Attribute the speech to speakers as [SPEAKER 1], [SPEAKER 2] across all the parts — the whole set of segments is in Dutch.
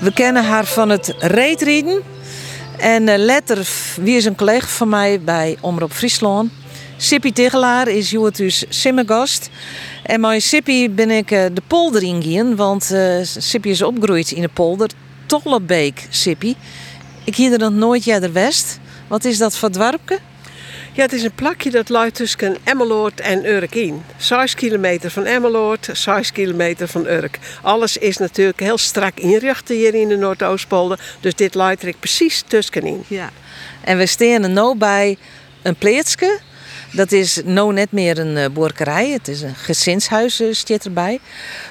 [SPEAKER 1] We kennen haar van het reetrieden. En eh, later wie is een collega van mij bij Omroep Friesland. Sippy Tegelaar is dus simmergast. En met Sippy ben ik eh, de polder ingegaan, want uh, Sippy is opgegroeid in de polder. Tollebeek, Sippy. Ik hier er nog nooit jij west. Wat is dat voor dwarpje?
[SPEAKER 2] Ja, het is een plakje dat luidt tussen Emmeloord en Urk in. 6 kilometer van Emmeloord, 6 kilometer van Urk. Alles is natuurlijk heel strak inricht hier in de Noordoostpolder. Dus dit luidt er precies tussenin.
[SPEAKER 1] Ja. En we staan nu bij een pleetske. Dat is nou net meer een uh, boerderij. Het is een gezinshuis uh, staat erbij.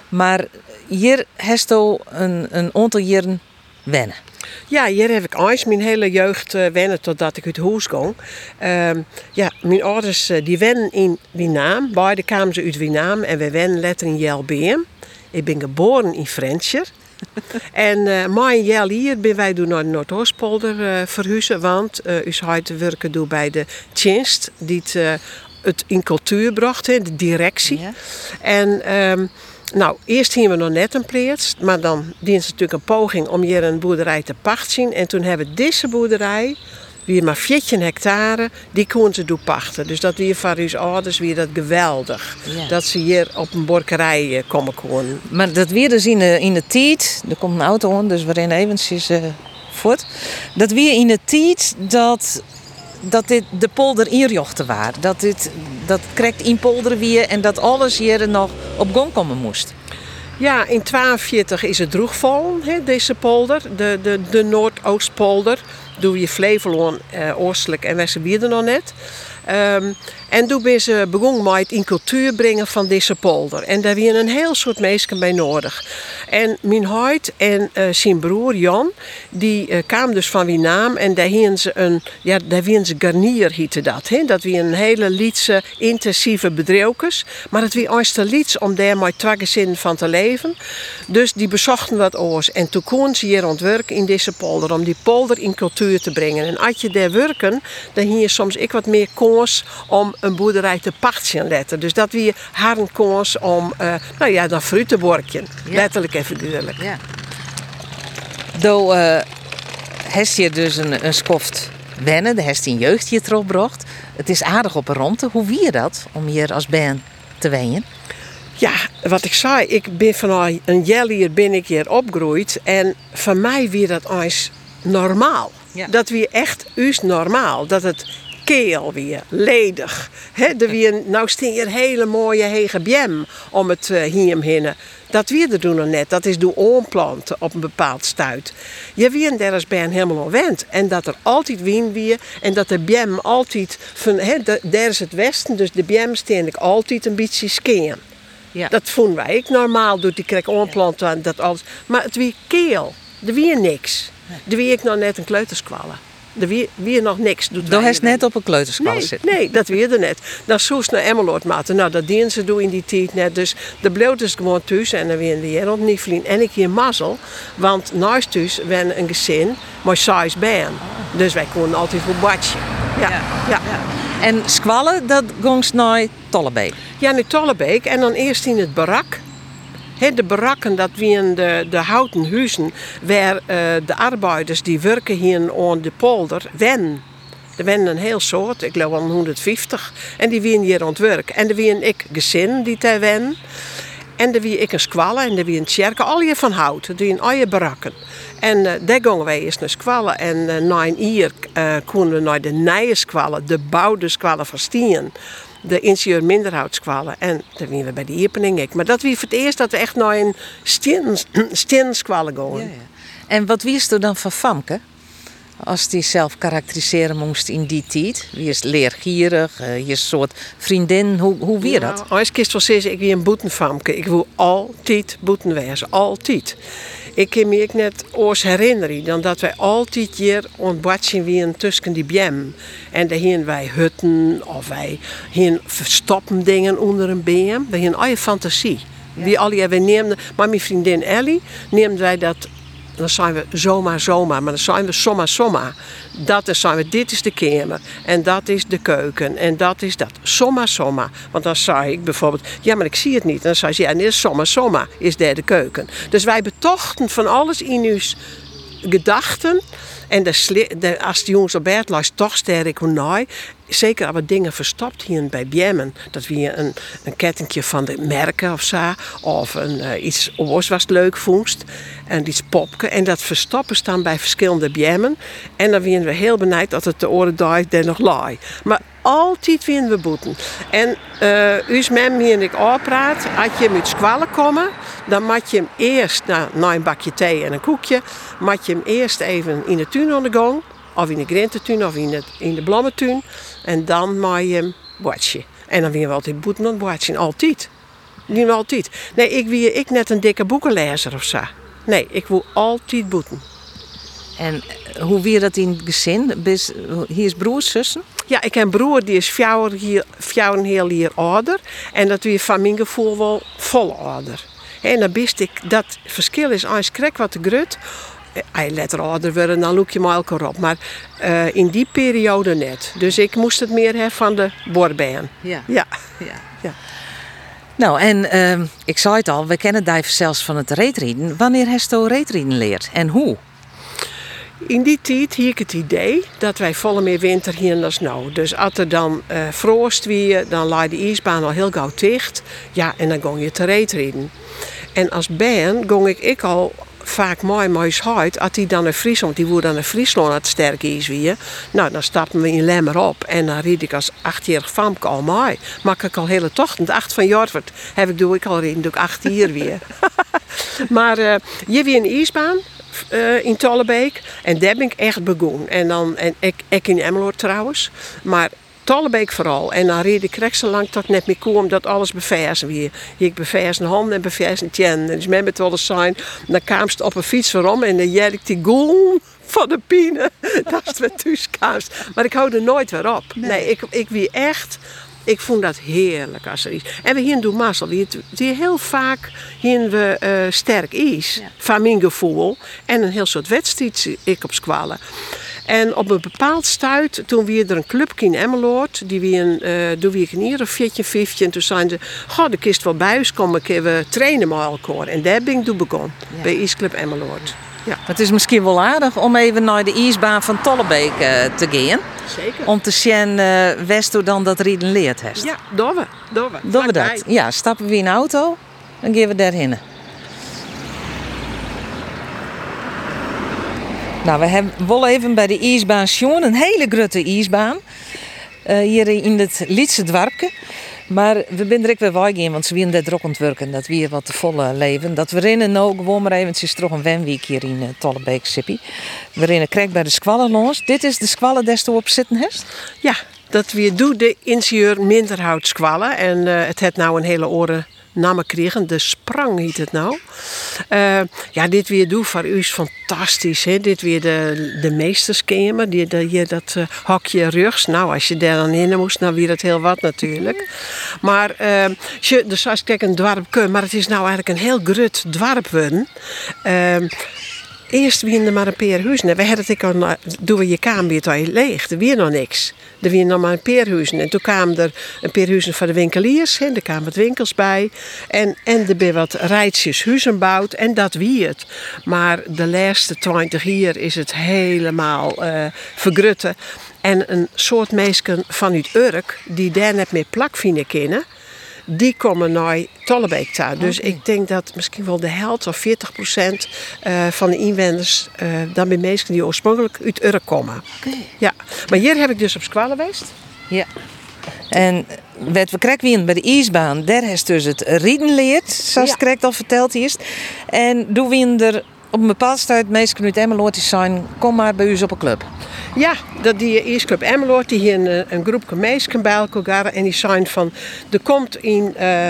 [SPEAKER 1] Maar hier heeft een, een aantal jaren wennen.
[SPEAKER 2] Ja, hier heb ik eens mijn hele jeugd uh, wennen totdat ik uit huis ging. Uh, ja, mijn ouders uh, die wennen in Wienaam. Beide kwamen ze uit Wienaam en we wennen letter in Jelbeem. Ik ben geboren in Frenscher. en uh, mijn jel hier ben wij doen naar de Noordoostpolder uh, verhuizen, want uh, u zou werken doen bij de Tjenst, die het, het in cultuur bracht, de directie. Ja. En um, nou, eerst hier we nog net een pleert, maar dan dient natuurlijk een poging om hier een boerderij te pacht zien. En toen hebben we deze boerderij, wie maar 14 hectare, die konden ze doen pachten. Dus dat weer voor uw ouders weer dat geweldig. Ja. Dat ze hier op een borkerij komen konden.
[SPEAKER 1] Maar dat weer dus in de, in de tijd, er komt een auto aan, dus we rennen eventjes uh, voort. Dat weer in de tijd dat dat dit de polder injochten waren. Dat dit dat krijgt in polder weer en dat alles hier nog op gang komen moest.
[SPEAKER 2] Ja, in 42 is het droegval, deze polder, de, de, de Noordoostpolder. Doe je Flevoland, uh, oostelijk en Westerwierde nog net. Um, en toen ben ze begonnen in cultuur brengen van deze polder. En daar weer een heel soort mensen bij nodig. En mijn huid en uh, zijn broer Jan, die uh, kwam dus van Wienaam en daar hien ze een, ja, daar ze garnier hiette dat. He? Dat wie een hele liedse intensieve bedrijfjes. Maar het wie eerst lieds om daar met twee gezinnen van te leven. Dus die bezochten wat oors. En toen kon ze hier ontwerken in deze polder om die polder in cultuur te brengen. En als je daar werken, dan hier soms ik wat meer kans om een boerderij te pachtje letten. Dus dat wie haar een kans om, uh, nou ja, dan fruitenborkje. Ja. Letterlijk en figuurlijk. Ja.
[SPEAKER 1] Do uh, heeft je dus een, een skoft wennen, de heeft in jeugd hier teruggebracht. Het is aardig op een ronde. Hoe wie je dat om hier als band te wennen?
[SPEAKER 2] Ja, wat ik zei, ik ben van een jellier ben ik hier opgegroeid. En voor mij weer dat eens normaal. Ja. Dat weer echt us normaal. Dat het keel weer, ledig. He, er weer, nou staan hier hele mooie hege bjem om het uh, hier heen. Dat weer er doen nog net. Dat is door omplanten op een bepaald stuit. Je wie daar is bij helemaal onwend. En dat er altijd wien weer. En dat de bjem altijd van, he, de, daar is het westen, dus de bjem staan ik altijd een beetje skeen. Ja. Dat vonden wij ik normaal doet die krijg omplanten dat alles. Maar het wie keel. Er weer niks. Er wie ik nog net een kleuterskwallen er wie, nog niks doet.
[SPEAKER 1] Dat is net op een kleuterschool
[SPEAKER 2] nee,
[SPEAKER 1] zitten.
[SPEAKER 2] Nee, dat weer er net. Dan zoest naar Emmeloord maten. Nou, dat dienen ze doen in die tijd net. Dus de bleef dus gewoon thuis en dan weer in de rond niet vliegen. En ik hier mazzel, want naast thuis ben een gezin maar zes ben. Dus wij konden altijd voor badje. Ja, ja. ja.
[SPEAKER 1] En squallen, dat gongs naar Tollebeek?
[SPEAKER 2] Ja, naar Tollebeek. En dan eerst in het barak. De barakken, dat waren de, de houten huizen waar uh, de arbeiders die werken hier aan de polder wen. Er waren een heel soort, ik geloof al 150. En die waren hier aan het werk. En er waren ik gezin die daar wen. En er wie ik een squallen en er wie een tjerken, al je van hout. Die in al barakken. En uh, daar gingen wij eens naar squallen. En uh, na een uur konden we naar de nieuwe squallen, de bouwde squallen van Stien de ingenieur minderhoudskwalen. En toen waren we bij de Iepening ik. Maar dat was voor het eerst dat we echt naar een stinskwalen gaan. Ja, ja.
[SPEAKER 1] En wat wist er dan van Famke? Als die zelf karakteriseren moest in die tijd. Wie is leergierig, je is een soort vriendin. Hoe, hoe wie dat?
[SPEAKER 2] als kist wel zeggen, ik wie een boetenfamke. Ik wil altijd boeten wezen, altijd. Ik kan me ook net oors herinneren dan dat wij altijd hier ontbadjen wie tussen die bjem. En daar hien wij hutten of wij hien verstoppen dingen onder een bm. We hien al je fantasie. Wie al je, we neemden, maar mijn vriendin Ellie neemden wij dat dan zijn we zomaar zomaar, maar dan zijn we somma somma. Dat is, zijn we, dit is de kamer en dat is de keuken en dat is dat. Somma somma. Want dan zei ik bijvoorbeeld, ja maar ik zie het niet. Dan zei ze, ja nee, somma somma is daar de keuken. Dus wij betochten van alles in uw gedachten. En de, de, als de jongens op bed lag, toch sterk hoe. Zeker als we dingen verstopt hier bij Bjemmen. Dat we een, een van de merken of zo. Of een, uh, iets oors was leuk vondst. En iets popken. En dat verstoppen staan bij verschillende Bjemmen. En dan werden we heel benijd dat het de oren daait er nog laai. Maar altijd winnen we boeten. En uh, uw mem hier en ik praat, als je moet squallen komen, dan moet je hem eerst, nou, na een bakje thee en een koekje, moet je hem eerst even in de tuin aan de gang, of in de grententuin of in de, in de blommentuin, en dan moet je hem watje. En dan winnen we altijd boeten aan watje, altijd. Niet altijd. Nee, ik wie ik net een dikke boekenlezer of zo. Nee, ik wil altijd boeten.
[SPEAKER 1] En hoe weer dat in het gezin? Hier is broers, zussen?
[SPEAKER 2] Ja, ik heb een broer die is vier heel jaar ouder. En dat weer van mijn gevoel wel vol ouder. En dan wist ik dat verschil is als krek wat te grut. Hij letter ouder worden, dan loop je maar elkaar op. Maar uh, in die periode net. Dus ik moest het meer hebben van de borbaan.
[SPEAKER 1] Ja. ja. ja. ja. Nou, en uh, ik zei het al, we kennen die zelfs van het reetrieden. Wanneer heeft je reetrieden leert en hoe?
[SPEAKER 2] In die tijd had ik het idee dat wij volle meer winter hier als nou. Dus als er dan uh, frost wie, dan lag de ijsbaan al heel gauw dicht. Ja, en dan ging je te reetrieden. En als band ging ik, ik al vaak mooi mooi huid. Als die dan naar Friesland, die woer dan naar Friesland het sterk is weer. Nou, dan stappen we in Lemmer op. En dan ried ik als achtjarig famke al mooi. Maak ik al hele tochten. Acht van Jorvert heb ik, doe ik al reden, doe ik acht hier weer. maar uh, je weer een ijsbaan. Uh, in Tollebeek. En daar ben ik echt begonnen. En, dan, en ik, ik in Emmeloord trouwens. Maar Tollebeek vooral. En dan reed ik zo lang tot net meer kwam dat alles beversen weer. Ik beversen handen en beversen tjen. Dus met het wel zijn. Dan kwam op een fiets waarom en dan jij ik die goel van de pine. dat is het thuis Maar ik hou er nooit weer op. Nee, ik, ik wie echt ik vond dat heerlijk als er is. En we hier doen mazzel. Die, die heel vaak hier we uh, sterk is. Van mijn gevoel. En een heel soort wedstrijd ik op squallen. En op een bepaald stuit, toen we er een clubje in Emmeloord, die we een, uh, doen een of viertje, vijftje. En toen zeiden ze, goh, de kist wel bij ons komen, we trainen met elkaar. En daar ben ik begonnen, bij Club Emmeloord.
[SPEAKER 1] Ja. Het is misschien wel aardig om even naar de ijsbaan van Tollebeek uh, te gaan.
[SPEAKER 2] Zeker.
[SPEAKER 1] Om te zien uh, Westo dan dat Rieden leert heeft.
[SPEAKER 2] Ja, doen we. Doen we.
[SPEAKER 1] Doen we dat? Ja, stappen we in een auto en gaan we daarheen. Nou, we hebben wel even bij de ijsbaan Sjoen, een hele grote ijsbaan. Uh, hier in het Lietse dwarpje. Maar we zijn er ook weer bij want ze willen daar druk ontwerken. Dat we wat te volle leven. Dat we rennen nou gewoon maar eventjes terug een wenweek hier in uh, Tollebeek Sippy. We rennen krijg bij de squallen langs. Dit is de squallen des te zitten?
[SPEAKER 2] Ja, dat we doen de ingenieur Minderhout squallen. En uh, het heeft nou een hele oren namen kregen. De Sprang heet het nou. Uh, ja, dit weer doen voor u is fantastisch. Hè? Dit weer de, de meesterskamer. Die, de, hier dat uh, hokje rugs. Nou, als je daar dan in moest, dan weer het heel wat natuurlijk. Maar uh, je, dus als ik een dwarp maar het is nou eigenlijk een heel grut dwarp worden. Eerst wie er maar een paar huizen. We hadden het al, doen we je kamer weer leeg. Er weer nog niks. Er waren nog maar een paar huizen. En toen kwamen er een paar huizen van de winkeliers. En er kwamen wat winkels bij. En, en er ben wat rijtjes huizen gebouwd. En dat wie het. Maar de laatste 20 jaar is het helemaal uh, vergrutten. En een soort mensen vanuit Urk die daar net meer plak vinden kennen die komen naar Tollebeek daar. Dus ik denk dat misschien wel de helft of 40 procent uh, van de inwoners uh, dan bij mensen die oorspronkelijk uit Urk komen. Ja. Maar hier heb ik dus op squallen geweest.
[SPEAKER 1] Ja. En wat we bij de ijsbaan, daar is dus het rieden leert, zoals ja. al verteld is. En doen we er op een bepaald tijd mensen uit Emmeloord zijn, kom maar bij u op een club.
[SPEAKER 2] Ja, dat die Ijsclub Emmeloord, die hier een, eh, een groep meisjes bij elkaar en die zijn van, er komt in uh,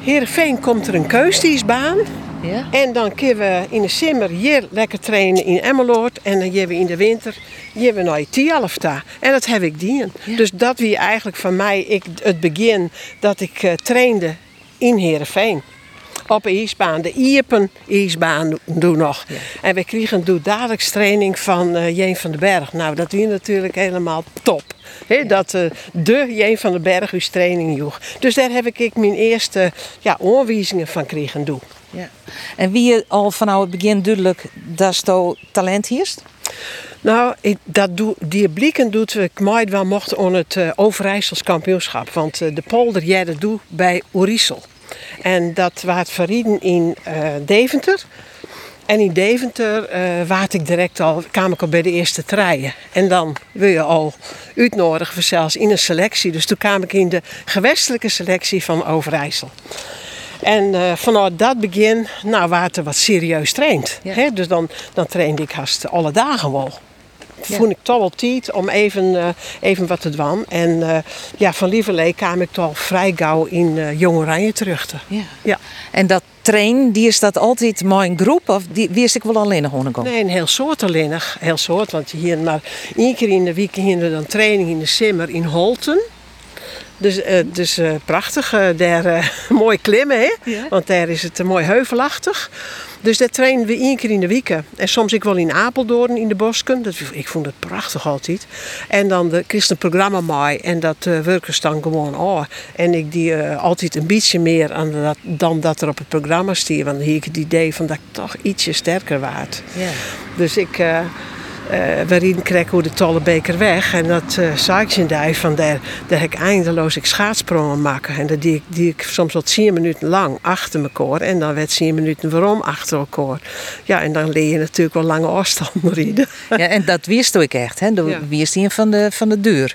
[SPEAKER 2] Heerenveen komt er een keusdienstbaan
[SPEAKER 1] Ja?
[SPEAKER 2] En dan kunnen we in de zomer hier lekker trainen in Emmeloord. En dan hebben we in de winter hier we naar Tialfta. En dat heb ik dien. Dus dat wie eigenlijk van mij ik, het begin dat ik eh, trainde in Heerenveen. Op de ijsbaan, de Iepen ijsbaan doe nog. En we kregen doe dagelijks training van Jeen van den Berg. Nou, dat wie natuurlijk helemaal top. Dat eh, de Jeen van den Berg uw training joeg. Dus daar heb ik mijn eerste ja, van kregen doen.
[SPEAKER 1] Ja. En wie je al vanaf het begin duidelijk dat sto talent hierst?
[SPEAKER 2] Nou, ik, dat doe, die blikken doet ik mij wel mocht aan het Overijssels kampioenschap. Want de polder jij dat doe bij Oerisel. En dat waard verrieden in eh, Deventer. En in Deventer eh waard ik direct al, kwam ik al bij de eerste treien. En dan wil je al uitnodigen voor zelfs in een selectie. Dus toen kwam ik in de gewestelijke selectie van Overijssel. En eh, vanuit dat begin, nou, waard er wat serieus traind.
[SPEAKER 1] Ja.
[SPEAKER 2] Hè? Dus dan, dan trainde ik haast alle dagen wel. Vond ik toch wel tijd om even, eh, even wat te doen. En eh, ja, van Lieverlee kwam ik toch vrij gauw in eh Jong Oranje terug. Te.
[SPEAKER 1] Ja.
[SPEAKER 2] Ja.
[SPEAKER 1] En dat train, die is dat altijd mijn groep of die wist ik wel alleen nog
[SPEAKER 2] Nee, een heel soort alleenig. Heel soort, want hier maar één keer in de week we dan training in de Simmer in Holten. Dus, dus eh, prachtig, daar mooi klimmen, hè?
[SPEAKER 1] Ja.
[SPEAKER 2] want daar is het mooi heuvelachtig. Dus daar trainen we één keer in de week. En soms ik wel in Apeldoorn in de bosken. Dat, ik vond het prachtig altijd. En dan de christenprogramma mij. En dat uh, werkers dan gewoon oh. En ik die eh, altijd een beetje meer aan dat, dan dat er op het programma stier. Want dan heb ik het idee van dat ik toch ietsje sterker waard.
[SPEAKER 1] Ja.
[SPEAKER 2] Dus ik, eh eh we rieden kreeg hoe de Tollebeker weg. En dat eh zag ik in de van daar, daar heb ik eindeloos ik schaatsprongen maken. En dat die, ik- die ik soms wat 10 minuten lang achter elkaar. En dan werd 10 minuten waarom achter elkaar. Ja, en dan leer je natuurlijk wel lange afstanden rieden.
[SPEAKER 1] ja, en dat wist ik echt. Hè? Dat
[SPEAKER 2] Ja.
[SPEAKER 1] wist die van de, van de deur.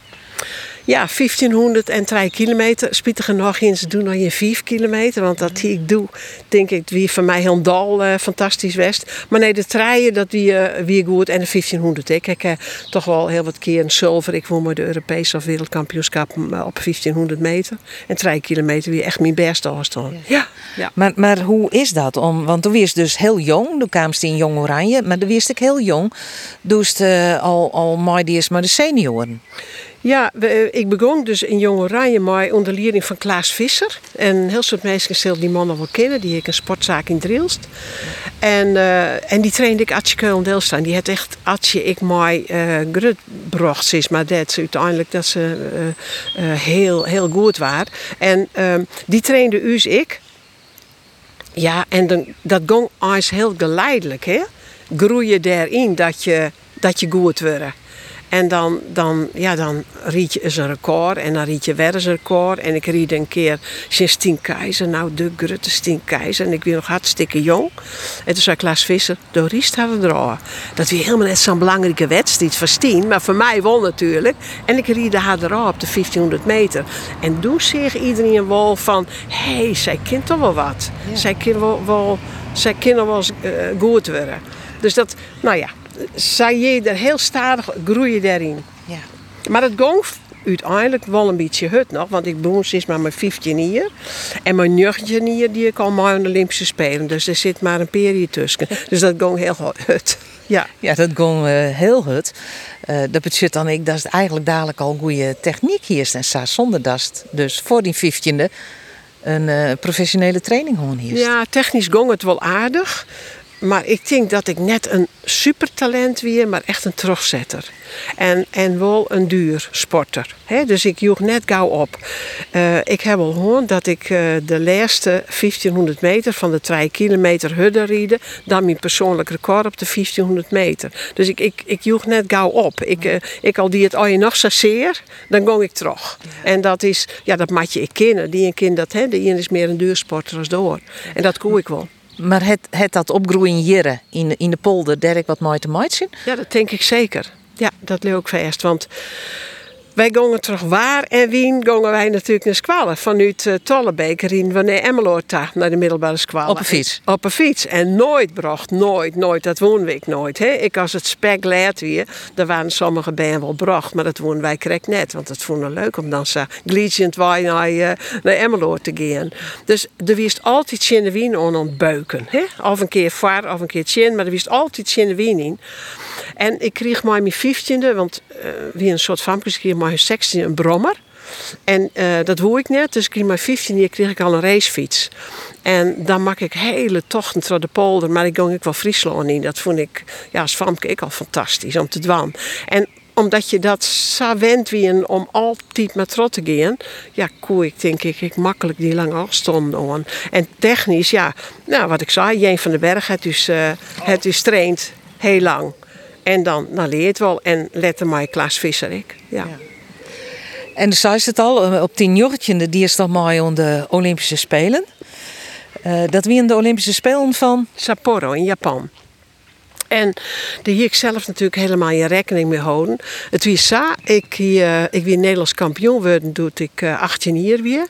[SPEAKER 2] Ja, 1503 kilometer. Spietig nog eens doen nog in 5 kilometer. Want dat die ik doe, denk ik, wie voor mij heel dal eh, fantastisch west. Maar nee, de treien, dat wie, eh, wie goed. En de 1500. Ik heb eh, toch wel heel wat keer een zilver. Ik won maar de Europese of wereldkampioenschap eh, op 1500 meter. En 3 kilometer wie echt mijn beste afstand. Ja. ja.
[SPEAKER 1] Maar, maar hoe is dat? Om, want toen was dus heel jong. Toen kwam ze in Jong Oranje. Maar toen wist ik heel jong. Dus al, al mooi die is maar de senioren.
[SPEAKER 2] Ja, eh, ik begon dus in Jong Oranje maar onder leiding van Klaas Visser. En een heel soort mensen zullen die mannen wel kennen. Die heeft een sportzaak in Drielst. En, eh, en die trainde ik Atje Keulen Delstaan. Die had echt Atje ik mij uh, grutbracht. Is maar dat ze uiteindelijk dat ze heel, heel goed waren. En ehm, die trainde us ik. Ja, en dan, dat ging eens heel geleidelijk, hè? Groei je daarin dat je, dat je goed wordt. En dan, dan, ja, dan riet je een record en dan riet je weer eens een record. En ik ried een keer sinds Tien Keizer, nou de grote Tien Keizer. En ik ben nog hartstikke jong. En toen zei Klaas Visser, de riest hadden er al. Dat was helemaal net zo'n belangrijke wedstrijd voor Stien, maar voor mij wel natuurlijk. En ik ried haar erop op de 1500 meter. En toen zag iedereen wel van, hé, hey, zij kent toch wel wat.
[SPEAKER 1] Ja.
[SPEAKER 2] Zij kan wel, wel, zij kan wel eens eh, goed worden. Dus dat, nou ja, zij je er heel stadig groeien daarin.
[SPEAKER 1] Ja.
[SPEAKER 2] Maar het ging uiteindelijk wel een beetje hut nog. Want ik begon sinds maar mijn 15 hier. En mijn 19 hier die ik al maar aan de Olympische Spelen. Dus er zit maar een periode tussen. Dus dat ging heel hut. Ja.
[SPEAKER 1] Ja, dat ging eh, heel goed. Eh, dat betekent dan ik dat het eigenlijk dadelijk al goede techniek hier is. En zo, zonder dat dus voor die 15e een eh, professionele training gewoon hier
[SPEAKER 2] ja, technisch ging het wel aardig. Maar ik denk dat ik net een supertalent weer, maar echt een terugzetter. En, en wel een duur sporter. Dus ik joeg net gauw op. Eh, ik heb al gehoord dat ik eh, de laatste 1500 meter van de 2 kilometer hudde rieden. Dan mijn persoonlijk record op de 1500 meter. Dus ik, ik, ik joeg net gauw op. Ik, eh, ik al die het al je nog zo zeer, dan ging ik terug. En dat is, ja, dat mag je ik kennen. Die een kind dat, hè, de een is meer een duursporter als door. En dat koe ik wel.
[SPEAKER 1] Maar het, het dat opgroeien hier in, in de polder, daar ik wat mooi te mooi zien.
[SPEAKER 2] Ja, dat denk ik zeker. Ja, dat leuk ik vast. Want wij gingen terug waar en wien gingen wij natuurlijk naar Squallen. Vanuit uh, Tollebeek reden we naar Emmeloord naar de middelbare Squallen.
[SPEAKER 1] Op een fiets?
[SPEAKER 2] Op een fiets. En nooit bracht, nooit, nooit. Dat woon ik nooit. Hè. Ik als het spek leert weer, daar waren sommige bijen wel bracht. Maar dat woon wij correct net. Want het vonden leuk om dan zo gliedjend naar, uh, naar Emmeloord te gaan. Dus er wist altijd chin wien aan het beuken. Hè. Of een keer vaar, of een keer chin. Maar er wist altijd chin wien in. En ik kreeg maar mijn 15e, want uh, wie een soort vampjes kreeg maar 16 een brommer. En uh, dat hoor ik net, dus ik kreeg maar 15 jaar kreeg ik al een racefiets. En dan maak ik hele tochten door de polder, maar ik ging ik wel Friesland in. Dat vond ik ja, als famke ik al fantastisch om te dwan. En omdat je dat zo went wie om altijd met trot te gaan, ja, koe ik denk ik, ik makkelijk die lange afstand. En technisch, ja, nou wat ik zei, Jeen van den Berg, het dus, uh, het dus traint heel lang. En dan, dan leer je het wel. En letter mij Klaas Visser ik. Ja.
[SPEAKER 1] En de zei het al, eh, op 10 jortje, die is dan mooi om de Olympische Spelen. Uh, dat wie in de Olympische Spelen van?
[SPEAKER 2] Sapporo in Japan. En daar hier ik zelf natuurlijk helemaal je rekening mee houden. Het sa, ik, uh, ik Nederlands kampioen worden, doe ik uh, 18 jaar weer.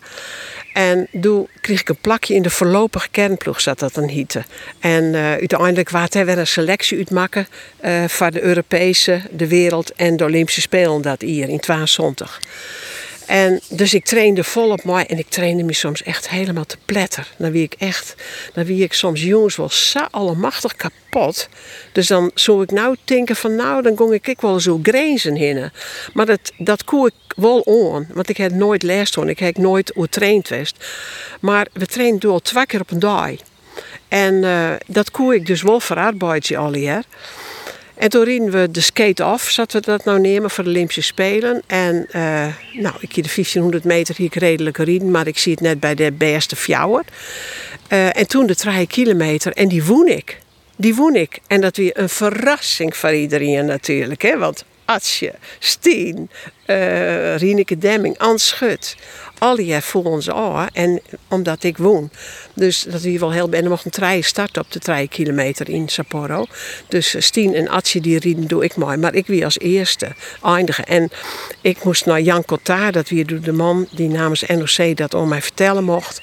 [SPEAKER 2] En toen kreeg ik een plakje in de voorlopige kernploeg, zat dat een hitte. En uh, uiteindelijk was er weer een selectie uitmaken uh, voor de Europese, de wereld en de Olympische Spelen dat hier in 72. En dus ik trainde volop mij en ik trainde me soms echt helemaal te pletter. Dan wie ik echt, dan wie ik soms jongens wel zo allemachtig kapot. Dus dan zou ik nou denken van nou, dan kon ik, ik wel zo grenzen hinnen. Maar dat, dat koe ik wel aan, want ik heb nooit les toen, ik heb nooit getraind geweest. Maar we trainen door twee keer op een dag. En uh, dat koe ik dus wel verarbeid al jaar. En toen reden we de skate af, zaten we dat nou nemen voor de Olympische Spelen. En uh, nou, ik hier de 1500 meter hier redelijk rijden, maar ik zie het net bij de beste fjouwer. Uh, en toen de 3 kilometer en die woon ik. Die woon ik. En dat weer een verrassing voor iedereen natuurlijk. Hè? Want Atsje, Steen, uh, Rieneke Demming, Ans Schut. Al die voor ons aan. En omdat ik woon. Dus dat we wel heel... En er mocht een trein starten op de 3 kilometer in Sapporo. Dus Stien en Atsje die rieden doe ik mooi. Maar ik wie als eerste eindigen. En ik moest naar Jan Cotard, dat weer de man die namens NOC dat om mij vertellen mocht.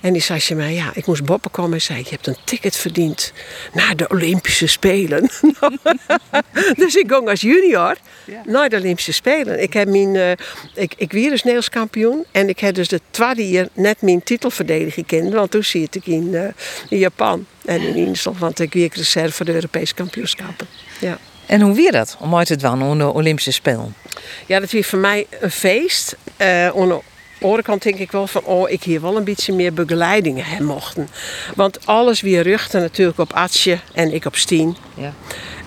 [SPEAKER 2] En die zei ze mij, ja, ik moest boppen komen en zei, je hebt een ticket verdiend naar de Olympische Spelen. dus ik ging als junior ja. naar de Olympische Spelen. Ik heb mijn, uh, ik, ik weer dus Nederlands kampioen en ik heb dus de tweede jaar net mijn titelverdediging gekend, want toen zit ik in, uh, in Japan en in Insel, want ik weer reserve voor de Europese kampioenschappen. Ja.
[SPEAKER 1] En hoe weer dat om uit te doen onder de Olympische Spelen?
[SPEAKER 2] Ja, dat was voor mij een feest. Uh, onder andere kant denk ik wel van, oh, ik hier wel een beetje meer begeleidingen hebben mochten. Want alles weer ruchten natuurlijk op Atsje en ik op Stien. Ja.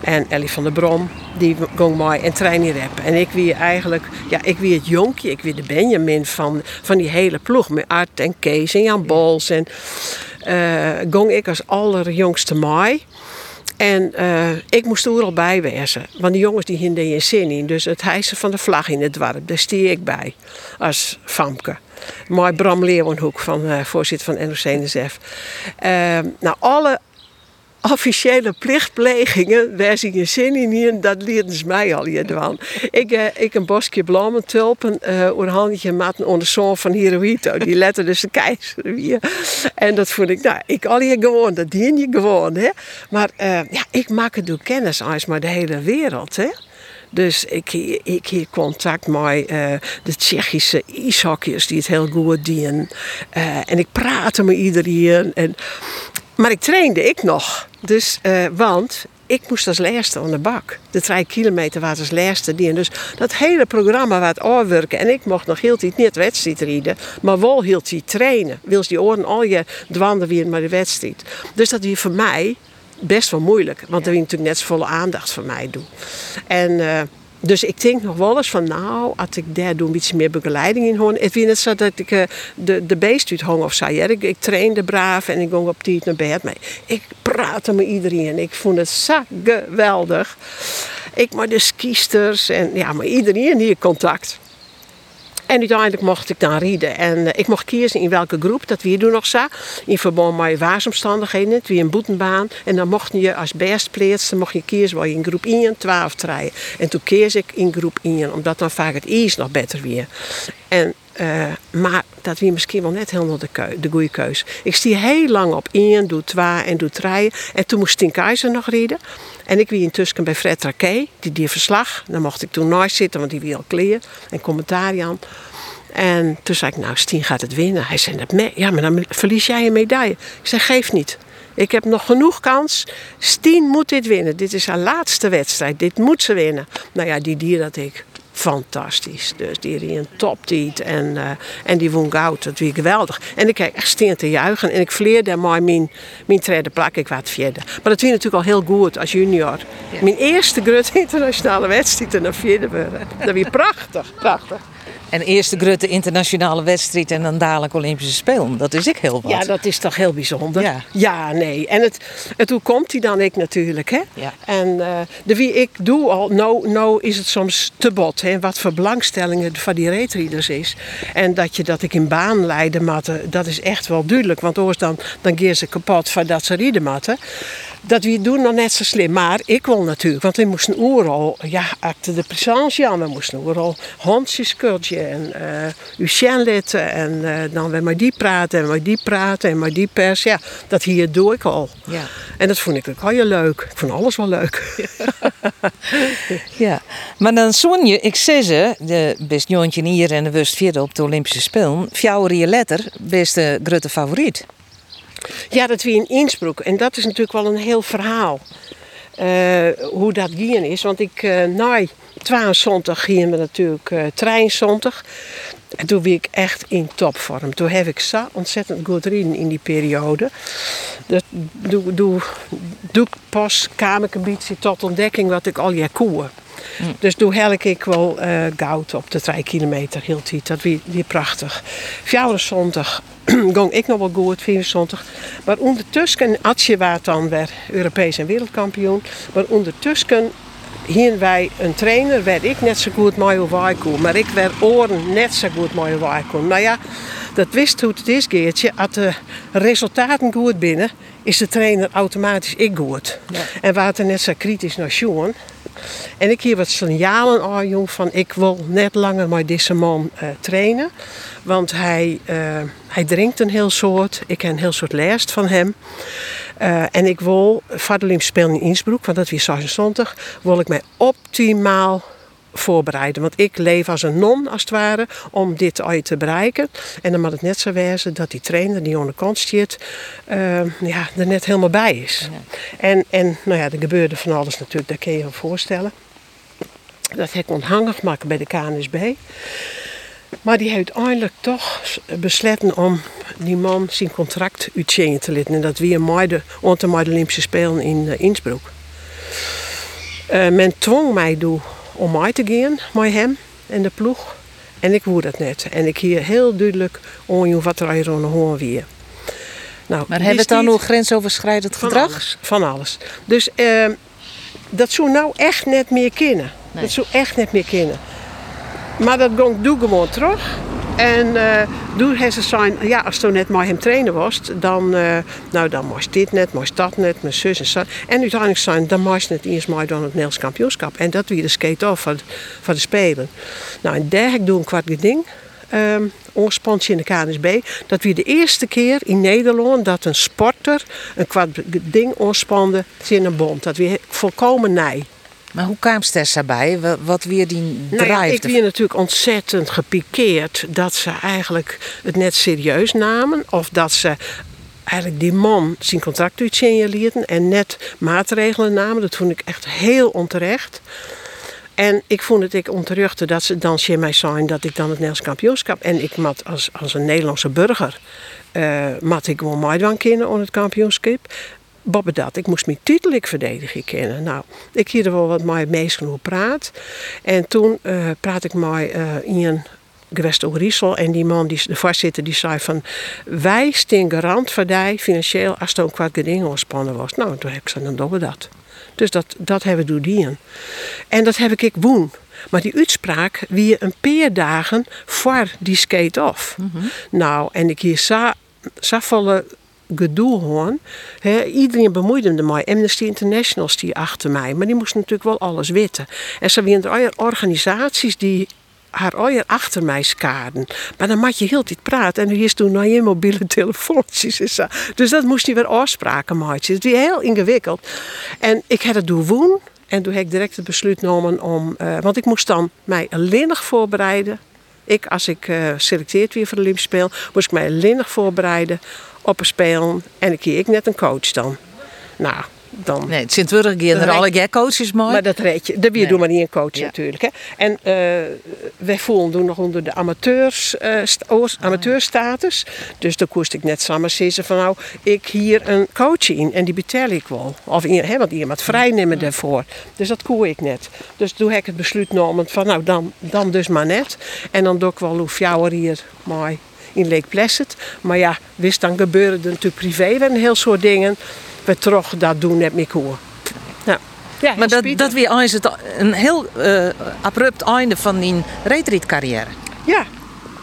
[SPEAKER 2] En Ellie van der Brom, die ging mooi en trainen rap. En ik wie eigenlijk, ja, ik wie het jonkje, ik wie de Benjamin van, van die hele ploeg. Met Art en Kees en Jan Bols. En uh, ging ik als allerjongste maai. En uh, ik moest er al bij wezen. Want die jongens die hinden je zin in. Dus het hijsen van de vlag in het dorp, daar stier ik bij. Als famke. Mooi Bram Leeuwenhoek, van, uh, voorzitter van NOC-NSF. Uh, nou, alle officiële plichtplegingen, waar ze je zin in dat leerden ze mij al hier doen. ik, uh, ik een bosje bloemen tulpen, een handje onder zoon van Hirohito, die lette dus de keizer hier. En dat vond ik, nou, ik al hier gewoon, dat dien je gewoon, hè. Maar uh, ja, ik maak het door kennis als maar de hele wereld, hè. Dus ik, ik hier contact met uh, de Tsjechische ijshockeyers die het heel goed doen. Uh, en ik praatte met iedereen. En, maar ik trainde ik nog. Dus, uh, want ik moest als laatste aan de bak. De drie kilometer was als laatste die. Dus dat hele programma wat afwerken. En ik mocht nog heel tijd niet wedstrijd rijden, maar wel heel tijd trainen. Wils die oren al je dwanden weer maar de wedstrijd. Dus dat was voor mij best wel moeilijk. Want er was natuurlijk net volle aandacht van mij doen. En... Uh, dus ik denk nog wel eens van, nou, als ik daar doe een beetje meer begeleiding in hoor. Het was net zo dat ik uh, de, de beest uit hong of zo. Ja. Ik, ik trainde braaf en ik ging op tijd naar bed. Maar ik praatte met iedereen. Ik vond het zo geweldig. Ik met de skiesters en ja, met iedereen hier contact. En uiteindelijk mocht ik dan rijden. En uh, ik mocht kiezen in welke groep, dat wie doen nog zo. In verband met waarsomstandigheden, het wie een boetenbaan. En dan mocht je als best dan mocht je kiezen waar je in groep 1, 12 rijden. En toen kees ik in groep 1, omdat dan vaak het is nog beter weer. En uh, maar dat wie misschien wel net helemaal de, goede keus. Ik stier heel lang op 1, doe 2 en doe 3. En toen moest Tien Keizer nog rijden. En ik wie intussen bij Fred Raquet, die die verslag. Dan mocht ik toen nooit zitten, want die wie al kleer en commentaar aan. En toen zei ik, nou, Stien gaat het winnen. Hij zei, ja, maar dan verlies jij een medaille. Ik zei, geef niet. Ik heb nog genoeg kans. Stien moet dit winnen. Dit is haar laatste wedstrijd. Dit moet ze winnen. Nou ja, die dier dat ik fantastisch. Dus die een toptiet en, uh, en die won goud. Dat was geweldig. En ik kreeg echt steen te juichen. En ik vleerde maar mijn, mijn tweede plak. Ik was vierde. Maar dat was natuurlijk al heel goed als junior. Mijn eerste grote internationale wedstrijd en dan vierde worden. Dat was prachtig, prachtig.
[SPEAKER 1] En eerste grote internationale wedstrijd en dan dadelijk Olympische Spelen. Dat is ik heel wat.
[SPEAKER 2] Ja, dat is toch heel bijzonder. Ja, ja nee. En het, het, hoe komt hij dan ik natuurlijk. Hè? Ja. En uh, de wie ik doe al, nou, nou is het soms te bot. Hè? Wat voor belangstellingen van die reetreaders is. En dat je dat ik in baan leide matten, dat is echt wel duidelijk. Want anders dan, dan geer ze kapot van dat ze rieden matten dat we doen nog net zo slim. Maar ik wil natuurlijk, want we moesten overal, ja, acte de présence aan. We moesten overal hondjes en uh, en uh, dan weer maar die praten en maar die praten en maar die pers. Ja, dat hier doe ik al. Ja. En dat vond ik ook heel leuk. Ik vond alles wel leuk.
[SPEAKER 1] ja, maar dan zoon je, ik zei ze, de best jongetje hier en de wust vierde op de Olympische Spelen. Fjouwer letter, beste grote favoriet.
[SPEAKER 2] Ja, dat wie in Innsbruck. En dat is natuurlijk wel een heel verhaal. Uh, hoe dat gaan is. Want ik, uh, na 22 gingen we natuurlijk uh, treinzondag. En toen ben ik echt in topvorm. Toen heb ik zo ontzettend goed rijden in die periode. Dat doe, doe, doe pas ik een beetje tot ontdekking wat ik al je koeën. Mm. Dus toen helk ik wel uh, goud op de 3 kilometer hield hij. Dat weer, weer prachtig. zondag ging ik nog wel goed, 24. Maar ondertussen, Atje was dan weer Europees en wereldkampioen. Maar ondertussen hier wij een trainer, werd ik net zo goed mooi Wijkoen. Maar ik werd oren net zo goed mooi Wijkoen. Nou ja, dat wist hoe het is, Geertje. Als de resultaten goed binnen, is de trainer automatisch ik goed. Ja. En waar er net zo kritisch naar Sjoen. En ik hier wat signalen aan, jong, van ik wil net langer met deze man uh, trainen. Want hij, uh, hij drinkt een heel soort. Ik heb een heel soort lijst van hem. Uh, en ik wil, Vaderlim spelen in Innsbruck, want dat is 26, wil ik mij optimaal voorbereiden. Want ik leef als een non, als het ware, om dit ooit te bereiken. En dan moet het net zo wezen dat die trainer die kant zit, uh, ja, er net helemaal bij is. En, en nou ja, er gebeurde van alles natuurlijk, dat kun je je voorstellen. Dat heb ik onthangig maken bij de KNSB. Maar die heeft uiteindelijk toch besloten om die man zijn contract uit te laten. En dat weer een de, de Olympische Spelen in uh, Innsbruck. Uh, men dwong mij toe om mij te gaan met hem en de ploeg. En ik woe dat net. En ik hier heel duidelijk on wat er aan hoorn weer.
[SPEAKER 1] Nou, maar hebben we dan nog grensoverschrijdend gedrag?
[SPEAKER 2] Van alles. Van alles. Dus uh, dat zou nou echt net meer kennen. Dat zou echt net meer kennen. Maar dat ging doe gewoon terug. En uh, toen hij ze zijn, ja, als toen net met hem trainen was, dan, uh, nou, dan moest dit net, moest dat net, mijn zus en zo. En uiteindelijk zijn, dan moest het eerst maar dan het Nederlands kampioenschap. En dat weer de skate-off van, van de Spelen. Nou, en daar heb ik een kwart ding. Um, in de KNSB. Dat weer de eerste keer in Nederland dat een sporter een kwart ding ontspande in een bond. Dat weer volkomen nij.
[SPEAKER 1] Maar hoe kwam Stessa daarbij? Wat weer die drive? Nou
[SPEAKER 2] ik ben natuurlijk ontzettend gepikeerd dat ze eigenlijk het net serieus namen. Of dat ze eigenlijk die man zijn contract uitsignaleerden en net maatregelen namen. Dat vond ik echt heel onterecht. En ik vond het ik onterecht dat ze dan tegen mij zijn dat ik dan het Nederlands kampioenschap... En ik mat als, als een Nederlandse burger... Uh, mat ik gewoon meedoen kennen op het kampioenschap. Bobbe dat, ik moest mijn titel ik verdedigen kennen. Nou, ik hier er wel wat mee meest genoeg praat. En toen uh, praat ik met uh, Ian gewest over En die man, die, de voorzitter, die zei van... Wij staan garant voor die financieel als er een kwart geding ontspannen was. Nou, toen heb ik ze dan doen we dat. Dus dat, dat hebben we doen. En dat heb ik ik woen. Maar die uitspraak wie een paar dagen voor die skate-off. Nou, en ik hier za, zoveel gedoe hoor. Iedereen bemoeide hem ermee. Amnesty International die achter mij. Maar die moesten natuurlijk wel alles weten. En ze waren er organisaties die haar ooit achter mij skaden. Maar dan moet je heel tijd praten. En nu is toen nog je mobiele telefoontjes en zo. Dus dat moest niet weer afspraken maken. Het was heel ingewikkeld. En ik had het doen. En toen heb ik direct het besluit genomen om... eh, want ik moest dan mij nog voorbereiden. Ik, als ik eh selecteerd weer voor de Olympische moest ik mij nog voorbereiden op een spelen. En ik kreeg ik net een coach dan. Nou, dan...
[SPEAKER 1] Nee, het gaan er alle jij coaches mooi.
[SPEAKER 2] Maar dat red je. Dat
[SPEAKER 1] Nee.
[SPEAKER 2] doen maar niet een coach
[SPEAKER 1] Ja.
[SPEAKER 2] natuurlijk. Hè. En eh, wij voelen toen nog onder de amateurs, oors- amateurstatus. Dus dan koest ik net samen zeggen van nou, ik hier een coach in en die betaal ik wel. Of hè, want iemand vrijnemen daarvoor. Dus dat koe ik net. Dus toen heb ik het besluit genomen van nou dan, dan dus maar net. En dan doe ik wel hoe fjouwer hier mooi in Lake Placid. Maar ja, wist dan gebeuren er natuurlijk privé weer een heel soort dingen. We toch dat doen net meer koer. Ja. Ja,
[SPEAKER 1] maar dat, dat weer eens het een heel eh, abrupt einde van die retreatcarrière.
[SPEAKER 2] Ja,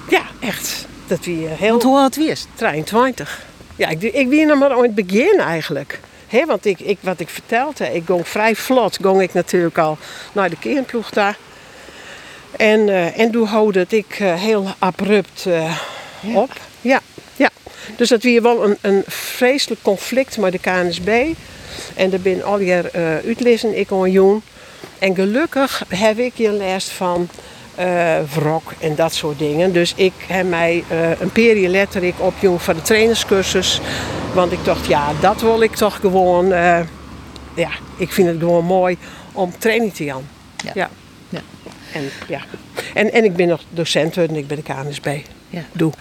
[SPEAKER 2] ja, echt. Dat wie heel
[SPEAKER 1] Want hoe oud was
[SPEAKER 2] 23. Ja, ik, ik wie nog maar aan het begin eigenlijk. Hè, want ik, ik, wat ik vertelde, ik ging vrij vlot, ging ik natuurlijk al naar de kernploeg daar. En, eh, en toen ik eh, heel abrupt eh, op. Ja, ja. Dus dat weer wel een, een vreselijk conflict met de KNSB. En er ben al jaar uh, uitlezen, ik en Joen. En gelukkig heb ik hier les van eh wrok en dat soort dingen. Dus ik heb mij eh, een periode later ik opjoen voor de trainerscursus. Want ik dacht, ja, dat wil ik toch gewoon. eh, ja, ik vind het gewoon mooi om training te gaan.
[SPEAKER 1] Ja.
[SPEAKER 2] ja.
[SPEAKER 1] Ja.
[SPEAKER 2] En, ja. En, en ik ben nog docent en ik ben de KNSB.
[SPEAKER 1] Ja.
[SPEAKER 2] Doe.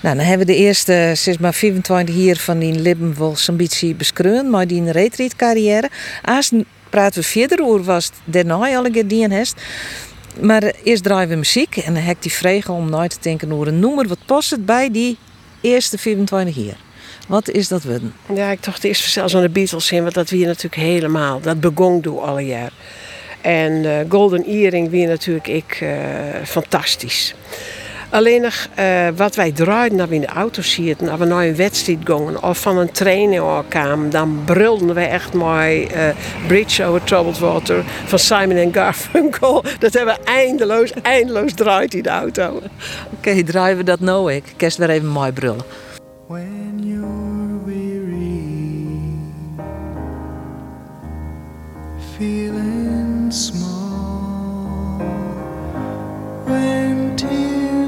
[SPEAKER 1] Nou, dan hebben we de eerste, zeg maar 25 hier van die Libben wel zo'n beetje beschreven, maar die retreatcarrière. Als praten we verder over was daarna al een die hest. Maar eerst draaien we muziek en dan heb ik die vragen om nooit te denken over een noemer. Wat past het bij die eerste 24 hier? Wat is dat worden?
[SPEAKER 2] Ja, ik dacht eerst zelfs aan de Beatles in, want dat weer natuurlijk helemaal. Dat begon door alle jaar. En eh, Golden Earring weer natuurlijk ik eh, fantastisch. Alleen nog eh, wat wij draaiden naar we in de auto zitten, als we naar een wedstrijd gingen of van een training kwamen, dan brulden we echt mooi eh, Bridge Over Troubled Water van Simon Garfunkel. Dat hebben we eindeloos, eindeloos draait in de auto.
[SPEAKER 1] Oké, draaien we dat nou ik. Kerst weer even mooi brullen.
[SPEAKER 3] When you're weary, feeling small, when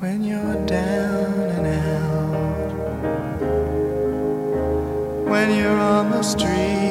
[SPEAKER 3] When you're down and out, when you're on the street,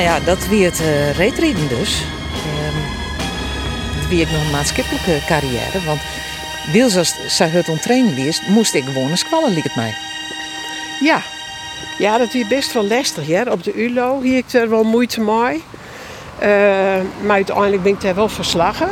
[SPEAKER 1] Nou ja, dat het uh, reetrieden dus. Ehm dat ik nog een maatschappelijke carrière. Want Wils als zij het ontrainen wist, moest ik gewoon squallen, liep het mij.
[SPEAKER 2] Ja. Ja, dat is best wel lastig. Ja. Op de ULO hier ik er wel moeite mee. Eh, maar uiteindelijk ben ik daar wel verslagen.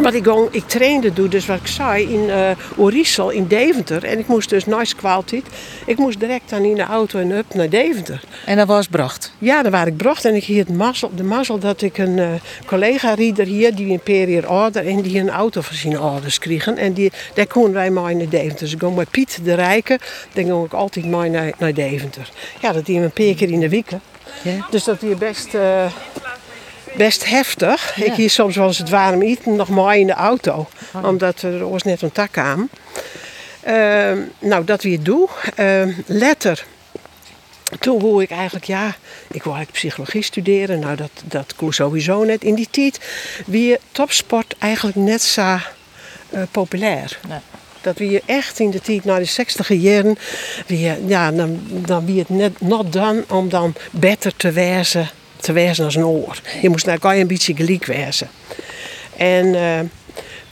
[SPEAKER 2] Wat ik, gewoon, ik trainde doe, dus wat ik zei, in uh, Orisel in Deventer. En ik moest dus nice kwaliteit. Ik moest direct dan in de auto en up naar Deventer.
[SPEAKER 1] En dat was bracht.
[SPEAKER 2] Ja, daar waar ik bracht. En ik het mazzel, de mazzel dat ik een uh, collega-rieder hier, die een jaar ouder, en die een auto van zijn ouders kregen. En die, daar konden wij mee naar Deventer. Dus ik ging met Piet de Rijke, dan ging ik altijd mee naar, naar Deventer. Ja, dat die een paar keer in de week.
[SPEAKER 1] Ja.
[SPEAKER 2] Dus dat die best... Uh, best heftig.
[SPEAKER 1] Ja.
[SPEAKER 2] Ik hier soms wel eens het warm eten nog maar in de auto. Omdat er was net een tak aan. Uh, nou, dat weer doe. Uh, letter. Toen wou ik eigenlijk, ja, ik wou eigenlijk psychologie studeren. Nou, dat, dat kon sowieso net. In die tijd wie topsport eigenlijk net zo uh, populair.
[SPEAKER 1] Nee.
[SPEAKER 2] Dat wie echt in de tijd, na de 60 jaren, wie, ja, dan, dan wie het net not dan om dan beter te wezen te wezen als een oor. Je moest je een beetje gelijk wezen. En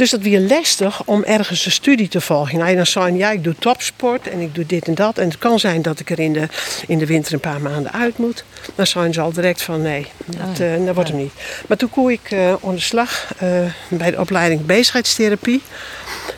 [SPEAKER 2] dus dat weer lastig om ergens een studie te volgen. Nou, dan zei ja, ik doe topsport en ik doe dit en dat. En het kan zijn dat ik er in de, in de winter een paar maanden uit moet. Dan zijn ze al direct van nee, dat, uh, dat wordt hem niet. Maar toen kon ik uh, aan de slag bij de opleiding bezigheidstherapie.